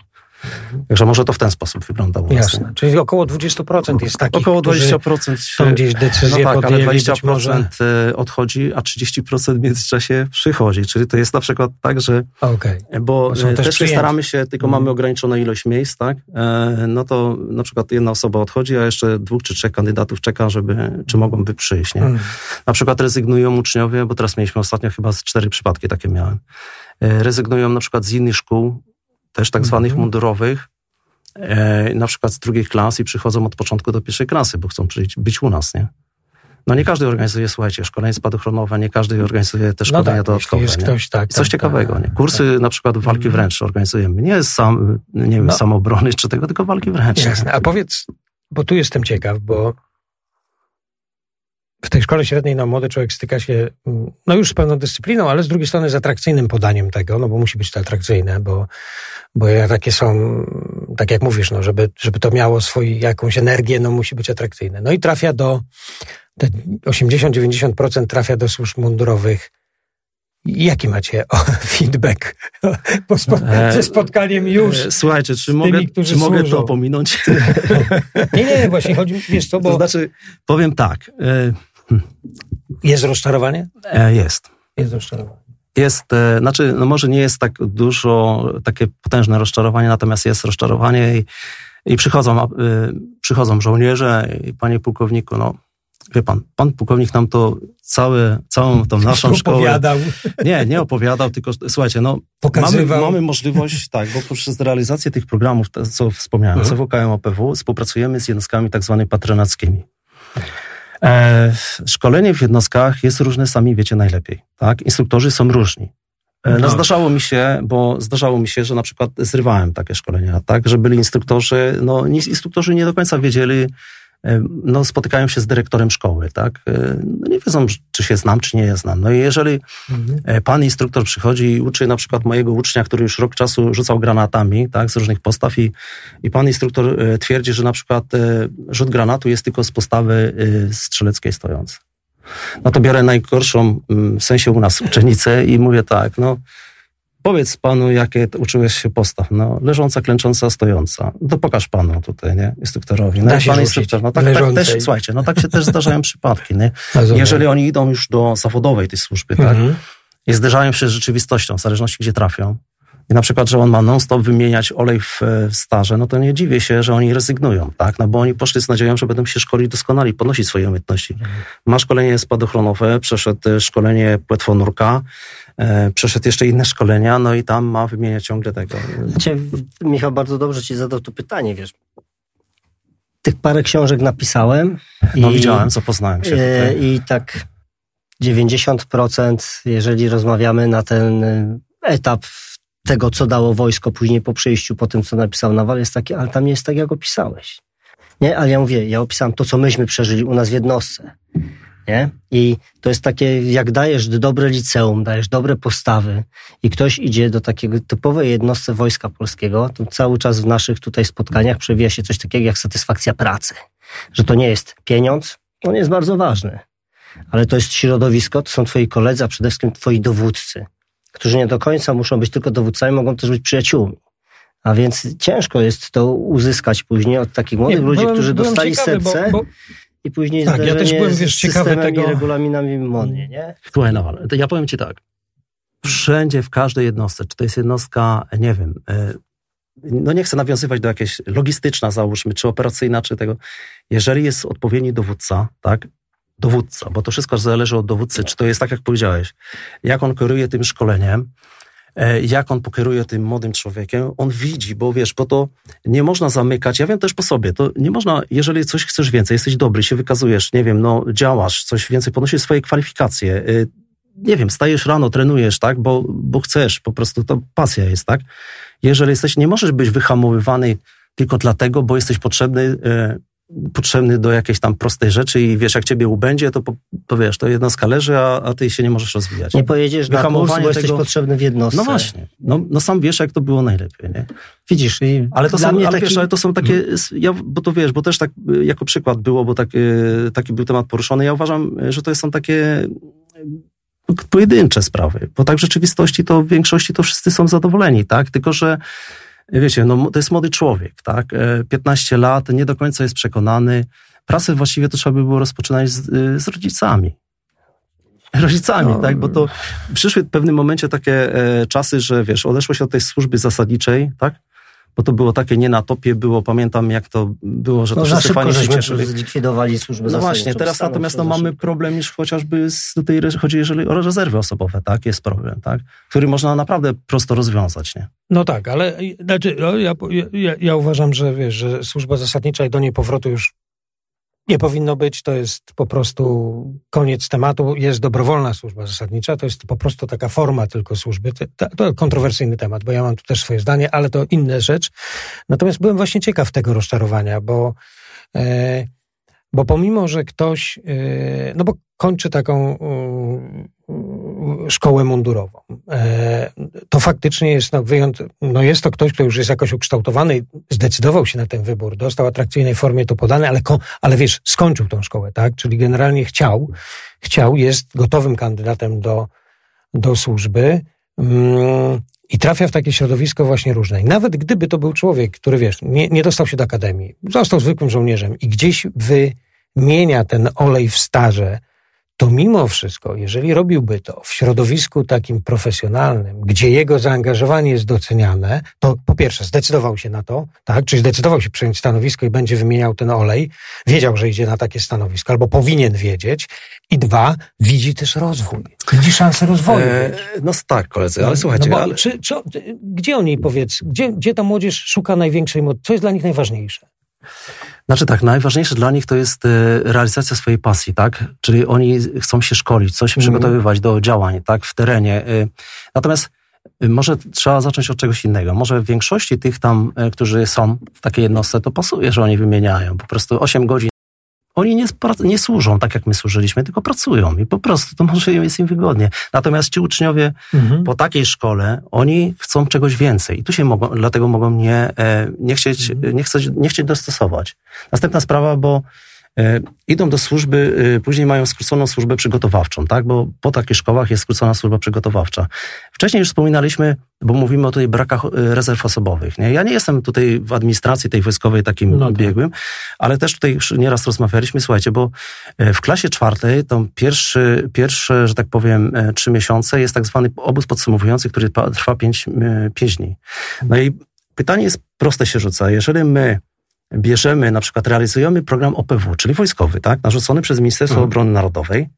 Także może to w ten sposób wygląda u nas. Jasne. Czyli około 20% jest takich, Około 20% są gdzieś decyzje no tak, ale 20% może... E, odchodzi, a 30% w międzyczasie przychodzi. Czyli to jest na przykład tak, że okay. bo e, też, też staramy się, tylko hmm. mamy ograniczoną ilość miejsc, tak? E, no to na przykład jedna osoba odchodzi, a jeszcze dwóch czy trzech kandydatów czeka, żeby, czy mogą przyjść, nie? Hmm. Na przykład rezygnują uczniowie, bo teraz mieliśmy ostatnio chyba z cztery przypadki takie miałem. Rezygnują na przykład z innych szkół, też tak zwanych mm -hmm. mundurowych, e, na przykład z drugiej klasy i przychodzą od początku do pierwszej klasy, bo chcą przyjść, być u nas, nie? No nie każdy organizuje, słuchajcie, szkolenie spadochronowe, nie każdy organizuje te szkolenia no tak, dodatkowe. Jest ktoś, tak, Coś tak, ciekawego, tak, nie? Kursy tak. na przykład walki mhm. wręcz organizujemy. Nie sam, nie wiem, no. samobrony czy tego, tylko walki wręcz. Jasne. A powiedz, bo tu jestem ciekaw, bo w tej szkole średniej no, młody człowiek styka się mm, no już z pewną dyscypliną, ale z drugiej strony z atrakcyjnym podaniem tego, no bo musi być to atrakcyjne, bo, bo takie są, tak jak mówisz, no, żeby, żeby to miało swój, jakąś energię, no musi być atrakcyjne. No i trafia do, 80-90% trafia do służb mundurowych. Jaki macie feedback po spo, e, ze spotkaniem już? E, słuchajcie, czy, mogę, tymi, czy mogę to pominąć? nie, nie, właśnie chodzi, wiesz co, bo... To znaczy, powiem tak, e, jest rozczarowanie? Jest. Jest rozczarowanie. Jest, znaczy, no może nie jest tak dużo, takie potężne rozczarowanie, natomiast jest rozczarowanie i, i przychodzą, przychodzą żołnierze i panie pułkowniku, no wie pan, pan pułkownik nam to całe, całą tą naszą szkołę... opowiadał. Nie, nie opowiadał, tylko słuchajcie, no mamy, mamy możliwość, tak, bo poprzez realizację tych programów, co wspomniałem, mhm. CWKM OPW, współpracujemy z jednostkami tak zwanymi patronackimi. E, szkolenie w jednostkach jest różne, sami wiecie najlepiej. Tak? Instruktorzy są różni. E, no, no, zdarzało mi się, bo zdarzało mi się, że na przykład zrywałem takie szkolenia, tak, że byli instruktorzy, no instruktorzy nie do końca wiedzieli, no, spotykają się z dyrektorem szkoły, tak? E, no, nie wiedzą, czy się znam, czy nie je znam. No i jeżeli mhm. E, pan instruktor przychodzi i uczy na przykład mojego ucznia, który już rok czasu rzucał granatami, tak, z różnych postaw i, i pan instruktor twierdzi, że na przykład rzut granatu jest tylko z postawy strzeleckiej stojącej. No to biorę najgorszą, mm, w sensie u nas, uczennicę i mówię tak, no Powiedz panu, jakie uczyłeś się postaw. No, leżąca, klęcząca, stojąca. To pokaż panu tutaj, nie? Instruktorowi. No, pan instruktor, no tak, tak też, słuchajcie, no tak się też zdarzają przypadki, nie? Jeżeli oni idą już do zawodowej tej służby, tak? Mhm. I zderzają się z rzeczywistością, w zależności gdzie trafią. I na przykład, że on ma non-stop wymieniać olej w, w starze, no to nie dziwię się, że oni rezygnują, tak? No bo oni poszli z nadzieją, że będą się szkolić doskonali, podnosić swoje umiejętności. Mhm. Ma szkolenie spadochronowe, przeszedł szkolenie płetwonurka, E, przeszedł jeszcze inne szkolenia, no i tam ma wymieniać ciągle tego. Znaczy, Michał bardzo dobrze ci zadał to pytanie, wiesz. Tych parę książek napisałem. No i, widziałem, zapoznałem się. E, tutaj. I tak 90%, jeżeli rozmawiamy na ten etap tego, co dało wojsko później po przejściu, po tym, co napisał Nawal, jest takie, ale tam nie jest tak, jak opisałeś. Nie, ale ja mówię, ja opisałem to, co myśmy przeżyli u nas w jednostce. Nie? I to jest takie, jak dajesz dobre liceum, dajesz dobre postawy i ktoś idzie do takiego typowej jednostce Wojska Polskiego, to cały czas w naszych tutaj spotkaniach przewija się coś takiego jak satysfakcja pracy. Że to nie jest pieniądz, on jest bardzo ważny, ale to jest środowisko, to są twoi koledzy, a przede wszystkim twoi dowódcy, którzy nie do końca muszą być tylko dowódcami, mogą też być przyjaciółmi. A więc ciężko jest to uzyskać później od takich młodych Nie, ludzi, byłem- którzy byłem dostali ciekawy, bo- serce bo- i później Tak, ja też byłem, wiesz, z systemem tego- i regulaminami modnie, nie? Słuchaj, no, ale to ja powiem ci tak. Wszędzie, w każdej jednostce, czy to jest jednostka, nie wiem, e, no nie chcę nawiązywać do jakiejś logistyczna, załóżmy, czy operacyjna, czy tego. Jeżeli jest odpowiedni dowódca, tak, dowódca, bo to wszystko zależy od dowódcy, czy to jest tak, jak powiedziałeś, jak on kieruje tym szkoleniem, jak on pokieruje tym młodym człowiekiem, on widzi, bo wiesz, bo to nie można zamykać, ja wiem też po sobie, to nie można, jeżeli coś chcesz więcej, jesteś dobry, się wykazujesz, nie wiem, no działasz, coś więcej, podnosisz swoje kwalifikacje, y, nie wiem, stajesz rano, trenujesz, tak, bo, bo chcesz, po prostu to pasja jest, tak. Jeżeli jesteś, nie możesz być wyhamowywany tylko dlatego, bo jesteś potrzebny, y, potrzebny do jakiejś tam prostej rzeczy i wiesz, jak ciebie ubędzie, to, po- to wiesz, to jednostka leży, a, a ty się nie możesz rozwijać. Nie pojedziesz na kurs, bo jesteś tego- potrzebny w jednostce. No właśnie, no, no sam wiesz, jak to było najlepiej, nie? Widzisz, i Ale to są, mnie ale taki... wiesz, ale to są takie, ja, bo to wiesz, bo też tak y, jako przykład było, bo tak, y, taki był temat poruszony. Ja uważam, y, że to są takie pojedyncze sprawy, bo tak w rzeczywistości to w większości to wszyscy są zadowoleni, tak? Tylko, że wiecie, no to jest młody człowiek, tak? Y, 15 lat, nie do końca jest przekonany. Pracę właściwie to trzeba by było rozpoczynać z, y, z rodzicami. Rodzicami, No. tak? Bo to przyszły w pewnym momencie takie e, czasy, że wiesz, odeszło się od tej służby zasadniczej, tak? Bo to było takie nie na topie, było, pamiętam jak to było, że to No za wszyscy fajnie się żeśmy cieszyli. zlikwidowali służbę No zasadniczą. właśnie, teraz natomiast no, mamy problem niż chociażby z tutaj chodzi jeżeli o rezerwy osobowe, tak? Jest problem, tak? Który można naprawdę prosto rozwiązać, nie? No tak, ale znaczy, no, ja, ja, ja uważam, że wiesz, że służba zasadnicza i do niej powrotu już nie powinno być. To jest po prostu koniec tematu. Jest dobrowolna służba zasadnicza, to jest po prostu taka forma tylko służby. To, kontrowersyjny temat, bo ja mam tu też swoje zdanie, ale to inna rzecz. Natomiast byłem właśnie ciekaw tego rozczarowania, bo, e, bo pomimo, że ktoś, e, no bo kończy taką szkołę mundurową, e, to faktycznie jest, no, wyjąt, no jest to ktoś, kto już jest jakoś ukształtowany, zdecydował się na ten wybór, dostał atrakcyjnej formie to podane, ale, ale wiesz, skończył tą szkołę, tak? Czyli generalnie chciał, chciał, jest gotowym kandydatem do, do służby mm, i trafia w takie środowisko właśnie różne. I nawet gdyby to był człowiek, który wiesz, nie, nie dostał się do akademii, został zwykłym żołnierzem i gdzieś wymienia ten olej w starze, to mimo wszystko, jeżeli robiłby to w środowisku takim profesjonalnym, gdzie jego zaangażowanie jest doceniane, to po pierwsze zdecydował się na to, tak, czyli zdecydował się przejąć stanowisko i będzie wymieniał ten olej, wiedział, że idzie na takie stanowisko, albo powinien wiedzieć, i dwa, widzi też rozwój, widzi szansę rozwoju. E, no tak, koledzy, ale No, słuchajcie, no bo ale, czy, czy, gdzie oni powiedz, gdzie, gdzie ta młodzież szuka największej mocy? Co jest dla nich najważniejsze? Znaczy tak, najważniejsze dla nich to jest e, realizacja swojej pasji, tak? Czyli oni chcą się szkolić, chcą się Mhm. przygotowywać do działań, tak? W terenie. e. Natomiast e, może trzeba zacząć od czegoś innego. Może w większości tych tam, którzy są w takiej jednostce, to pasuje, że oni wymieniają po prostu 8 godzin. Oni nie, nie służą tak, jak my służyliśmy, tylko pracują i po prostu to może jest im wygodnie. Natomiast ci uczniowie po takiej szkole oni chcą czegoś więcej i tu się mogą, dlatego mogą nie, e, nie, chcieć, nie, chcieć, nie chcieć dostosować. Następna sprawa, bo idą do służby, e, później mają skróconą służbę przygotowawczą, tak? Bo po takich szkołach jest skrócona służba przygotowawcza. Wcześniej już wspominaliśmy, bo mówimy o tutaj brakach e, rezerw osobowych. Nie? Ja nie jestem tutaj w administracji tej wojskowej takim No tak. biegłym, ale też tutaj już nieraz rozmawialiśmy, słuchajcie, bo e, w klasie czwartej to pierwszy, pierwsze, że tak powiem, e, trzy miesiące jest tak zwany obóz podsumowujący, który trwa pięć, e, pięć dni. No i pytanie jest proste się rzuca. Jeżeli my bierzemy, na przykład realizujemy program OPW, czyli wojskowy, tak, narzucony przez Ministerstwo Mhm. Obrony Narodowej,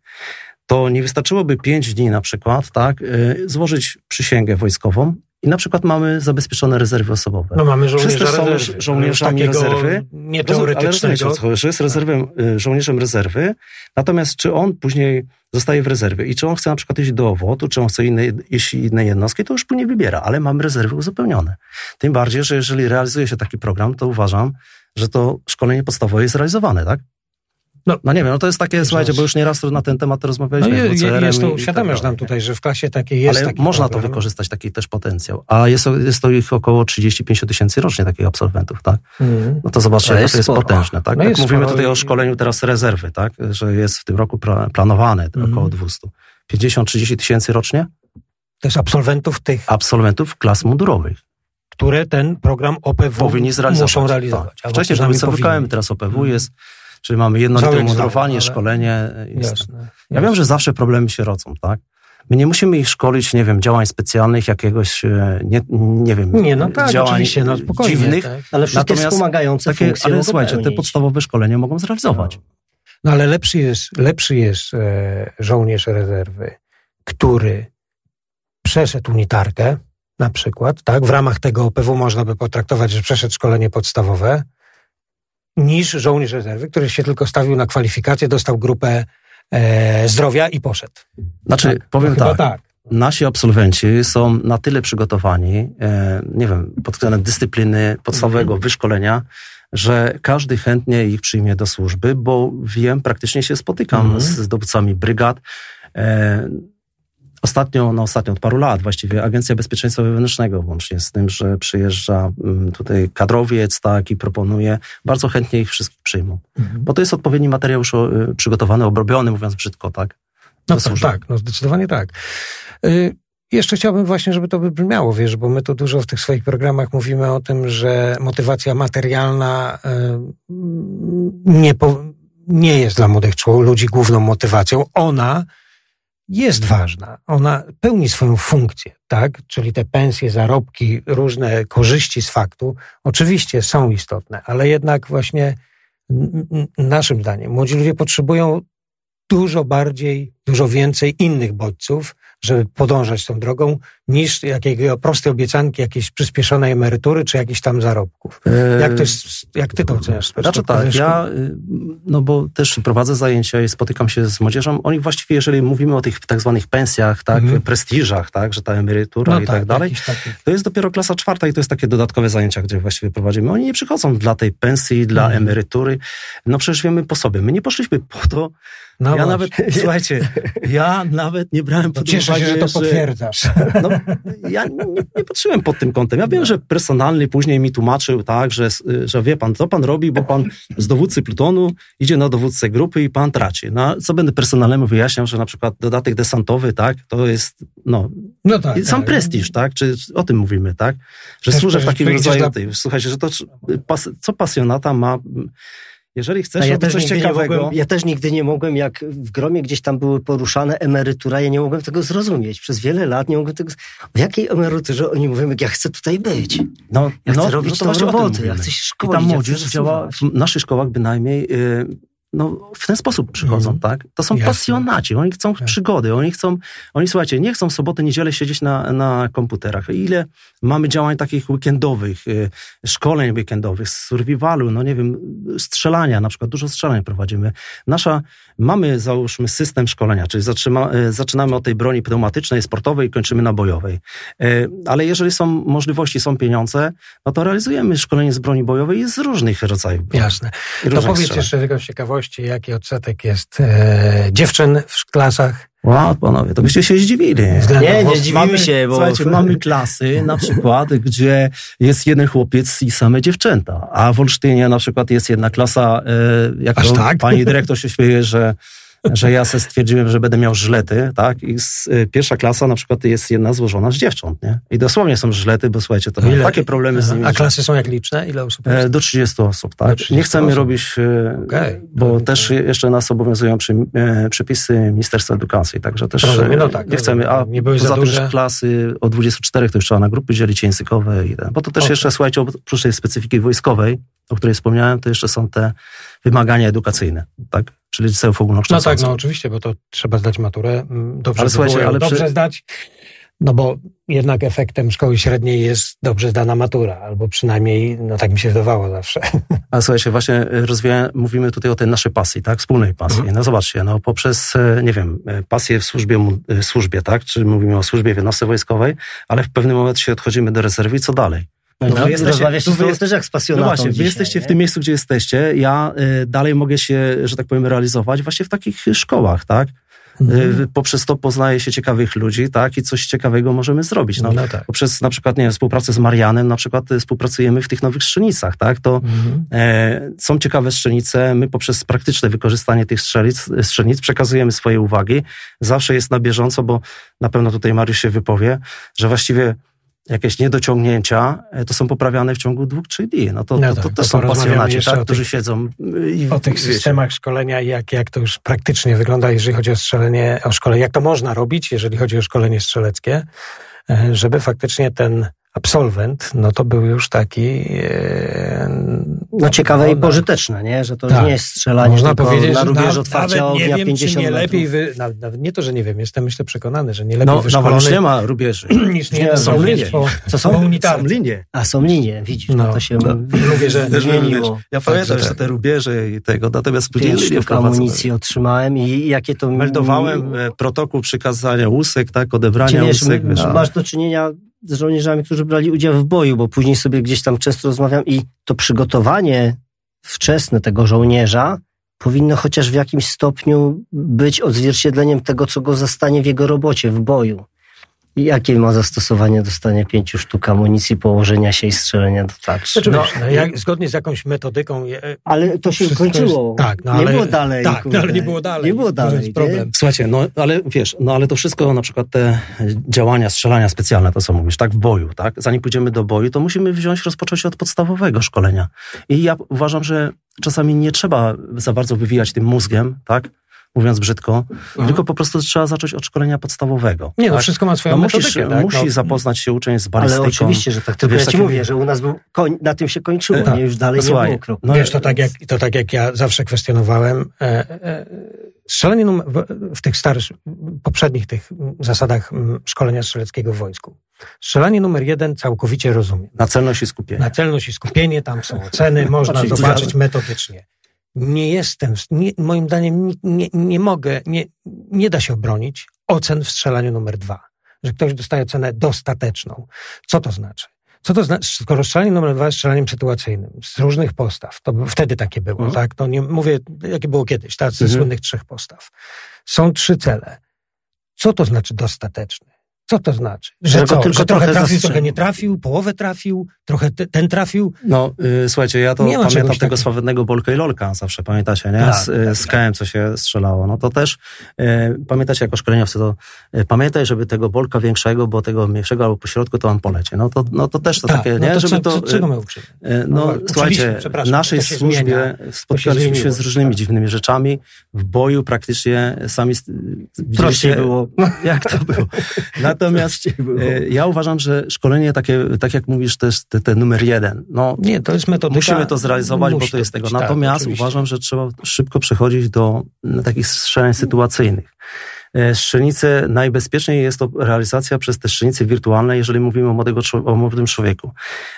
to nie wystarczyłoby pięć dni na przykład, tak, y, złożyć przysięgę wojskową i na przykład mamy zabezpieczone rezerwy osobowe. No mamy żołnierza Wszyscy są rezerwy. żołnierzami rezerwy. Nie ale teoretycznego. o co jest rezerwem, y, żołnierzem rezerwy, natomiast czy on później zostaje w rezerwie i czy on chce na przykład iść do owotu, czy on chce inne, iść inne jednostki, to już później wybiera, ale mamy rezerwy uzupełnione. Tym bardziej, że jeżeli realizuje się taki program, to uważam, że to szkolenie podstawowe jest realizowane, tak? No. No, nie wiem, no to jest takie, słuchajcie, bo już nieraz na ten temat No rozmawialiśmy. je, z je, WCR-em jest to uświadamiasz tak nam tutaj, że w klasie takiej jest Ale taki można to problem. wykorzystać, taki też potencjał. A jest, jest to ich około 35 tysięcy rocznie takich absolwentów, tak? Mhm. No to zobaczcie, To jak jest to jest sporo. potężne, tak? No tak jest mówimy sporo tutaj o szkoleniu teraz rezerwy, tak? Że jest w tym roku pra- planowane Mhm. około 200. 50-30 tysięcy rocznie To jest absolwentów tych, absolwentów klas mundurowych. Które ten program OPW Powinni zrealizować. muszą realizować. Tak. Wcześniej były CWKM, teraz OPW Mhm. jest, czyli mamy jednolite mundurowanie, egzamin, ale- szkolenie. Jest. Jasne. Ja wiem, że zawsze problemy się rodzą, tak? My nie musimy ich szkolić, nie wiem, działań specjalnych, jakiegoś, e, nie, nie wiem, Nie, no tak, działań no dziwnych, Tak. Ale wszystkie Natomiast wspomagające takie, funkcje ale słuchajcie, te podstawowe szkolenia mogą zrealizować. No ale lepszy jest, lepszy jest e, żołnierz rezerwy, który przeszedł unitarkę, na przykład, tak? W ramach tego OPW można by potraktować, że przeszedł szkolenie podstawowe, niż żołnierz rezerwy, który się tylko stawił na kwalifikację, dostał grupę e, zdrowia i poszedł. Znaczy, powiem No tak, tak. nasi absolwenci są na tyle przygotowani, e, nie wiem, pod względem dyscypliny, podstawowego Mhm. wyszkolenia, że każdy chętnie ich przyjmie do służby, bo wiem, praktycznie się spotykam Mhm. z zdobywcami brygad. E, Ostatnio, no ostatnio od paru lat właściwie Agencja Bezpieczeństwa Wewnętrznego, łącznie z tym, że przyjeżdża mm, tutaj kadrowiec, tak, i proponuje, bardzo chętnie ich wszystkich przyjmą. Mhm. Bo to jest odpowiedni materiał już y, przygotowany, obrobiony, mówiąc brzydko, tak? No służby. tak, no zdecydowanie tak. Y, jeszcze chciałbym właśnie, żeby to wybrzmiało, wiesz, bo my tu dużo w tych swoich programach mówimy o tym, że motywacja materialna y, nie, po, nie jest dla młodych ludzi główną motywacją. Ona jest ważna. Ona pełni swoją funkcję, tak? Czyli te pensje, zarobki, różne korzyści z faktu oczywiście są istotne, ale jednak właśnie naszym zdaniem młodzi ludzie potrzebują dużo bardziej, dużo więcej innych bodźców, żeby podążać tą drogą, niż jakiego prostej obiecanki jakiejś przyspieszonej emerytury, czy jakichś tam zarobków. Jak, to jest, jak ty to oceniasz? Znaczy tak, ja, y, no bo też prowadzę zajęcia i spotykam się z młodzieżą. Oni właściwie, jeżeli mówimy o tych tak zwanych pensjach, tak, Mhm. prestiżach, tak, że ta emerytura no i tak, dalej, jakiś taki- to jest dopiero klasa czwarta i to jest takie dodatkowe zajęcia, gdzie właściwie prowadzimy. Oni nie przychodzą dla tej pensji, dla Mhm. emerytury. No przecież wiemy po sobie. My nie poszliśmy po to. No ja właśnie. nawet, słuchajcie, ja nawet nie brałem To pod Cieszę uwagę, się, że to potwierdzasz. no, ja nie, nie patrzyłem pod tym kątem. Ja wiem, że personalny później mi tłumaczył, tak, że, że wie pan, co pan robi, bo pan z dowódcy plutonu idzie na dowódcę grupy i pan traci. No, co będę personalnemu wyjaśniał, że na przykład dodatek desantowy, tak, to jest, no, No tak. sam tak. prestiż, tak, czy czy o tym mówimy, tak, że Też służę w takim rodzaju, tej, słuchajcie, że to, pas, co pasjonata ma, jeżeli chcesz ja, robić coś ciekawego, mogłem, ja też nigdy nie mogłem, jak w gromie gdzieś tam były poruszane emerytura, ja nie mogłem tego zrozumieć. Przez wiele lat nie mogłem tego... O jakiej emeryturze oni mówią, jak ja chcę tutaj być? no, Ja no, chcę robić no to tą robotę, ja chcę się I szkolić. ta ja chcę młodzież działa, rysować. w naszych szkołach bynajmniej, y, no, w ten sposób przychodzą, Mhm. tak? To są Jasne. pasjonaci, oni chcą przygody, oni chcą, oni słuchajcie, nie chcą w sobotę, niedzielę siedzieć na, na komputerach. Ile mamy działań takich weekendowych, y, szkoleń weekendowych, survivalu, no nie wiem, strzelania, na przykład dużo strzelań prowadzimy. Nasza, mamy załóżmy system szkolenia, czyli zatrzyma, y, zaczynamy od tej broni pneumatycznej, sportowej i kończymy na bojowej. Y, Ale jeżeli są możliwości, są pieniądze, no to realizujemy szkolenie z broni bojowej i z różnych rodzajów. Jasne. i To powiedz strzelań. jeszcze tylko z ciekawości, jaki odsetek jest e, dziewczyn w klasach? Wow, panowie, to byście się zdziwili. Względem- Nie, nie zdziwimy Mamy, się, bo... słuchajcie, mamy klasy na przykład, gdzie jest jeden chłopiec i same dziewczęta, a w Olsztynie na przykład jest jedna klasa, e, jak Aż to tak? pani dyrektor się śmieje, że że ja se stwierdziłem, że będę miał żlety, tak? I z, y, pierwsza klasa na przykład jest jedna złożona z dziewcząt, nie? I dosłownie są żlety, bo słuchajcie, to Ile? takie problemy z nimi. A klasy są jak liczne? Ile osób jest? E, Do 30 osób, tak. 30 Nie chcemy osób. robić, e, Okej. bo No, też jeszcze nas obowiązują przy, e, przepisy Ministerstwa Edukacji, także też Rozumiem, e, no tak, nie chcemy, a nie poza tym, duże. że klasy od 24 to już trzeba na grupy dzielić językowe i ten, bo to też Okej. jeszcze, słuchajcie, oprócz tej specyfiki wojskowej, o której wspomniałem, to jeszcze są te wymagania edukacyjne, tak, czyli liceów No ogólnokształcących. tak, no oczywiście, bo to trzeba zdać maturę. mm, Dobrze, Ale słuchajcie, ale dobrze przy- zdać. No bo jednak efektem szkoły średniej jest dobrze zdana matura, albo przynajmniej, no tak mi się wydawało zawsze. A słuchajcie, właśnie rozwija, mówimy tutaj o tej naszej pasji, tak? Wspólnej pasji. No zobaczcie, no poprzez, e, nie wiem, e, pasję w służbie, służbie, tak? Czy mówimy o służbie w jednostce wojskowej, ale w pewnym momencie odchodzimy do rezerwy i co dalej? No, no, wy jesteście, tu wy jest, też jak z pasjonatą No właśnie, wy jesteście nie? w tym miejscu, gdzie jesteście. Ja y, dalej mogę się, że tak powiem, realizować właśnie w takich szkołach, tak? Mhm. Poprzez to poznaje się ciekawych ludzi, tak? I coś ciekawego możemy zrobić. No, no tak. Poprzez na przykład, nie wiem, współpracę z Marianem, na przykład współpracujemy w tych nowych strzelnicach, tak? To mhm. e, są ciekawe strzelnice, my poprzez praktyczne wykorzystanie tych strzelic, strzelnic przekazujemy swoje uwagi. Zawsze jest na bieżąco, bo na pewno tutaj Mariusz się wypowie, że właściwie jakieś niedociągnięcia, e, to są poprawiane w ciągu dwóch, trzech dni. No to, no to, to, to są pasjonaci, tak, którzy siedzą i, O tych wiecie. systemach szkolenia, jak, jak to już praktycznie wygląda, jeżeli chodzi o strzelenie, o szkolenie, jak to można robić, jeżeli chodzi o szkolenie strzeleckie, e, żeby faktycznie ten absolwent, no to był już taki... E, no ciekawe no, i pożyteczne, nie? Że to tak. nie jest strzelanie Można tylko powiedzieć, na rubież otwarcia ognia nie wiem, 50 nie lepiej wy, nawet, nie to, że nie wiem, jestem myślę przekonany, że nie lepiej no, wyszkolony... No nie ma rubieży. niż nie, nie są linie. Co są? Są linie. A są linie, widzisz, no, to się no. mówię, że zmieniło. Ja pamiętam jeszcze te rubieże i tego, natomiast później linie amunicji otrzymałem i jakie to... Meldowałem e, protokół przykazania łusek, tak, odebrania łusek. Masz do czynienia z żołnierzami, którzy brali udział w boju, bo później sobie gdzieś tam często rozmawiam i to przygotowanie wczesne tego żołnierza powinno chociaż w jakimś stopniu być odzwierciedleniem tego, co go zastanie w jego robocie, w boju. Jakie ma zastosowanie dostanie pięciu sztuk amunicji, położenia się i strzelenia do tarczy? Znaczy, no, no, jak, zgodnie z jakąś metodyką. Ale to się kończyło. Jest, tak, no, ale, nie było dalej. Tak, no, ale nie było dalej. Nie było dalej. Nie? problem. Słuchajcie, no ale wiesz, no ale to wszystko, na przykład te działania, strzelania specjalne, to co mówisz, tak, w boju, tak? Zanim pójdziemy do boju, to musimy wziąć, rozpocząć od podstawowego szkolenia. I ja uważam, że czasami nie trzeba za bardzo wywijać tym mózgiem, tak? Mówiąc brzydko, mhm. tylko po prostu trzeba zacząć od szkolenia podstawowego. Nie, no tak? wszystko ma swoją no musisz, tak? Musi no. zapoznać się uczeń z balistyką. Ale oczywiście, że tak. Tylko wiesz, ja ci mówię, że u nas był koń, na tym się kończyło, tak. nie? Już dalej no, nie było kroku. No, wiesz, to tak, jak, to tak jak ja zawsze kwestionowałem, e, e, strzelanie w, w, tych starszych, poprzednich tych zasadach szkolenia strzeleckiego w wojsku. Strzelanie numer jeden całkowicie rozumiem. Na celność i skupienie. Na celność i skupienie, tam są oceny, można zobaczyć metodycznie nie jestem, nie, moim zdaniem nie, nie, mogę, nie, nie da się obronić ocen w strzelaniu numer dwa. Że ktoś dostaje ocenę dostateczną. Co to znaczy? Co to znaczy? Skoro strzelanie numer dwa jest strzelaniem sytuacyjnym, z różnych postaw, to wtedy takie było, mhm. tak? To nie mówię, jakie było kiedyś, tak? Z mhm. słynnych trzech postaw. Są trzy cele. Co to znaczy dostateczny? Co to znaczy? Że, co, tylko że trochę, trochę trafił, trochę nie trafił, połowę trafił, trochę te, ten trafił? No, y, słuchajcie, ja to nie pamiętam tego sławnego Bolka i Lolka zawsze, pamiętacie, nie? Tak, z, tak, z KM, co się strzelało. No to też, y, pamiętacie jako szkoleniowcy, to y, pamiętaj, żeby tego Bolka większego, bo tego mniejszego albo pośrodku to on polecie. No to, no to też to tak, takie, no nie? To żeby co, to, czego my uczymy? Y, no, no słuchajcie, w naszej służbie spotkaliśmy się, się z różnymi tak. dziwnymi rzeczami. W boju praktycznie sami Prościej było. Jak to było? Natomiast E, ja uważam, że szkolenie takie, tak jak mówisz, to jest te, te numer jeden. No, nie, to jest metodyka. Musimy to zrealizować, bo to jest tego. Tak, Natomiast uważam, że trzeba szybko przechodzić do takich strzeleń sytuacyjnych. E, strzelnice, najbezpieczniej jest to realizacja przez te strzelnice wirtualne, jeżeli mówimy o, młodym człowieku.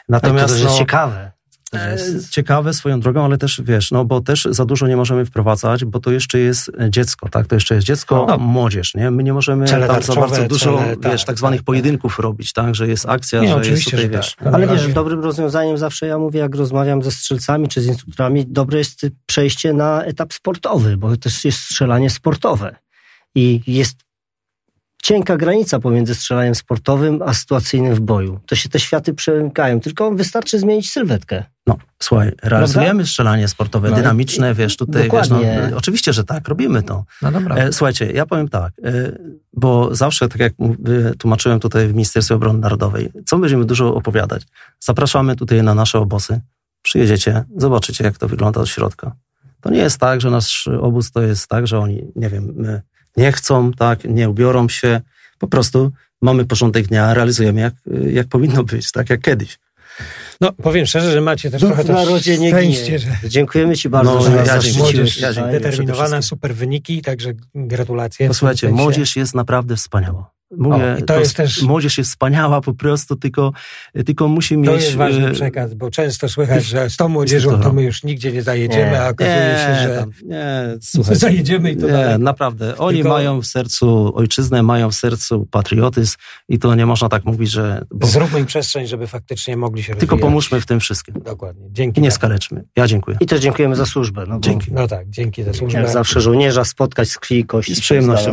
Natomiast to, to jest no, ciekawe. E, ciekawe swoją drogą, ale też wiesz, no bo też za dużo nie możemy wprowadzać, bo to jeszcze jest dziecko, tak? To jeszcze jest dziecko, no. młodzież, nie? My nie możemy tam za bardzo dużo, cele, wiesz, tak, tak zwanych tak, pojedynków tak. robić, tak? Że jest akcja, nie, że jest tutaj, wiesz. Tak. Ale wiesz, dobrym rozwiązaniem zawsze ja mówię, jak rozmawiam ze strzelcami czy z instruktorami, dobre jest przejście na etap sportowy, bo to też jest strzelanie sportowe. I jest cienka granica pomiędzy strzelaniem sportowym a sytuacyjnym w boju. To się te światy przemykają, tylko wystarczy zmienić sylwetkę. No, słuchaj, realizujemy Prawda? strzelanie sportowe, no, dynamiczne, wiesz, tutaj, wiesz, no, oczywiście, że tak, robimy to. No dobra. E, słuchajcie, ja powiem tak, e, bo zawsze, tak jak tłumaczyłem tutaj w Ministerstwie Obrony Narodowej, co będziemy dużo opowiadać? Zapraszamy tutaj na nasze obozy, przyjedziecie, zobaczycie, jak to wygląda od środka. To nie jest tak, że nasz obóz to jest tak, że oni, nie wiem, my nie chcą, tak, nie ubiorą się. Po prostu mamy porządek dnia, realizujemy jak, jak powinno być, tak jak kiedyś. No, powiem szczerze, że macie też Duch trochę narodzie nie szczęście, że... Dziękujemy Ci bardzo, no, że nas ja młodzież ja determinowana, super wyniki, także gratulacje. Posłuchajcie, młodzież jest naprawdę wspaniała. Mówię, O, i to jest też- młodzież jest wspaniała po prostu, tylko, tylko musi mieć... To jest ważny e, przekaz, bo często słychać, że z tą młodzieżą to my już nigdzie nie zajedziemy, Nie. a okazuje się, że tam, nie, słuchaj, zajedziemy i to nie, daleko. naprawdę. Oni Tylko- mają w sercu ojczyznę, mają w sercu patriotyzm i to nie można tak mówić, że... Bo, Zróbmy im przestrzeń, żeby faktycznie mogli się tylko rozwijać. pomóżmy w tym wszystkim. Dokładnie. Dzięki. I nie bardzo. skaleczmy. Ja dziękuję. I też dziękujemy za służbę. No bo Dzięki. No tak, dzięki za służbę. Jak zawsze żołnierza spotkać z krwi i kości. I z przyjemnością.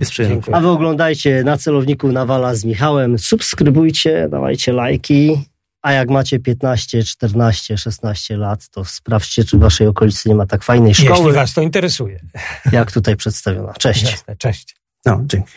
jest. Dziękuję. A wy oglądajcie na celowniku Nawala z Michałem. Subskrybujcie, dawajcie lajki. A jak macie 15, 14, 16 lat, to sprawdźcie, czy w waszej okolicy nie ma tak fajnej Jeśli szkoły, was to interesuje. jak tutaj przedstawiona. Cześć. Jasne. Cześć. No, dzięki.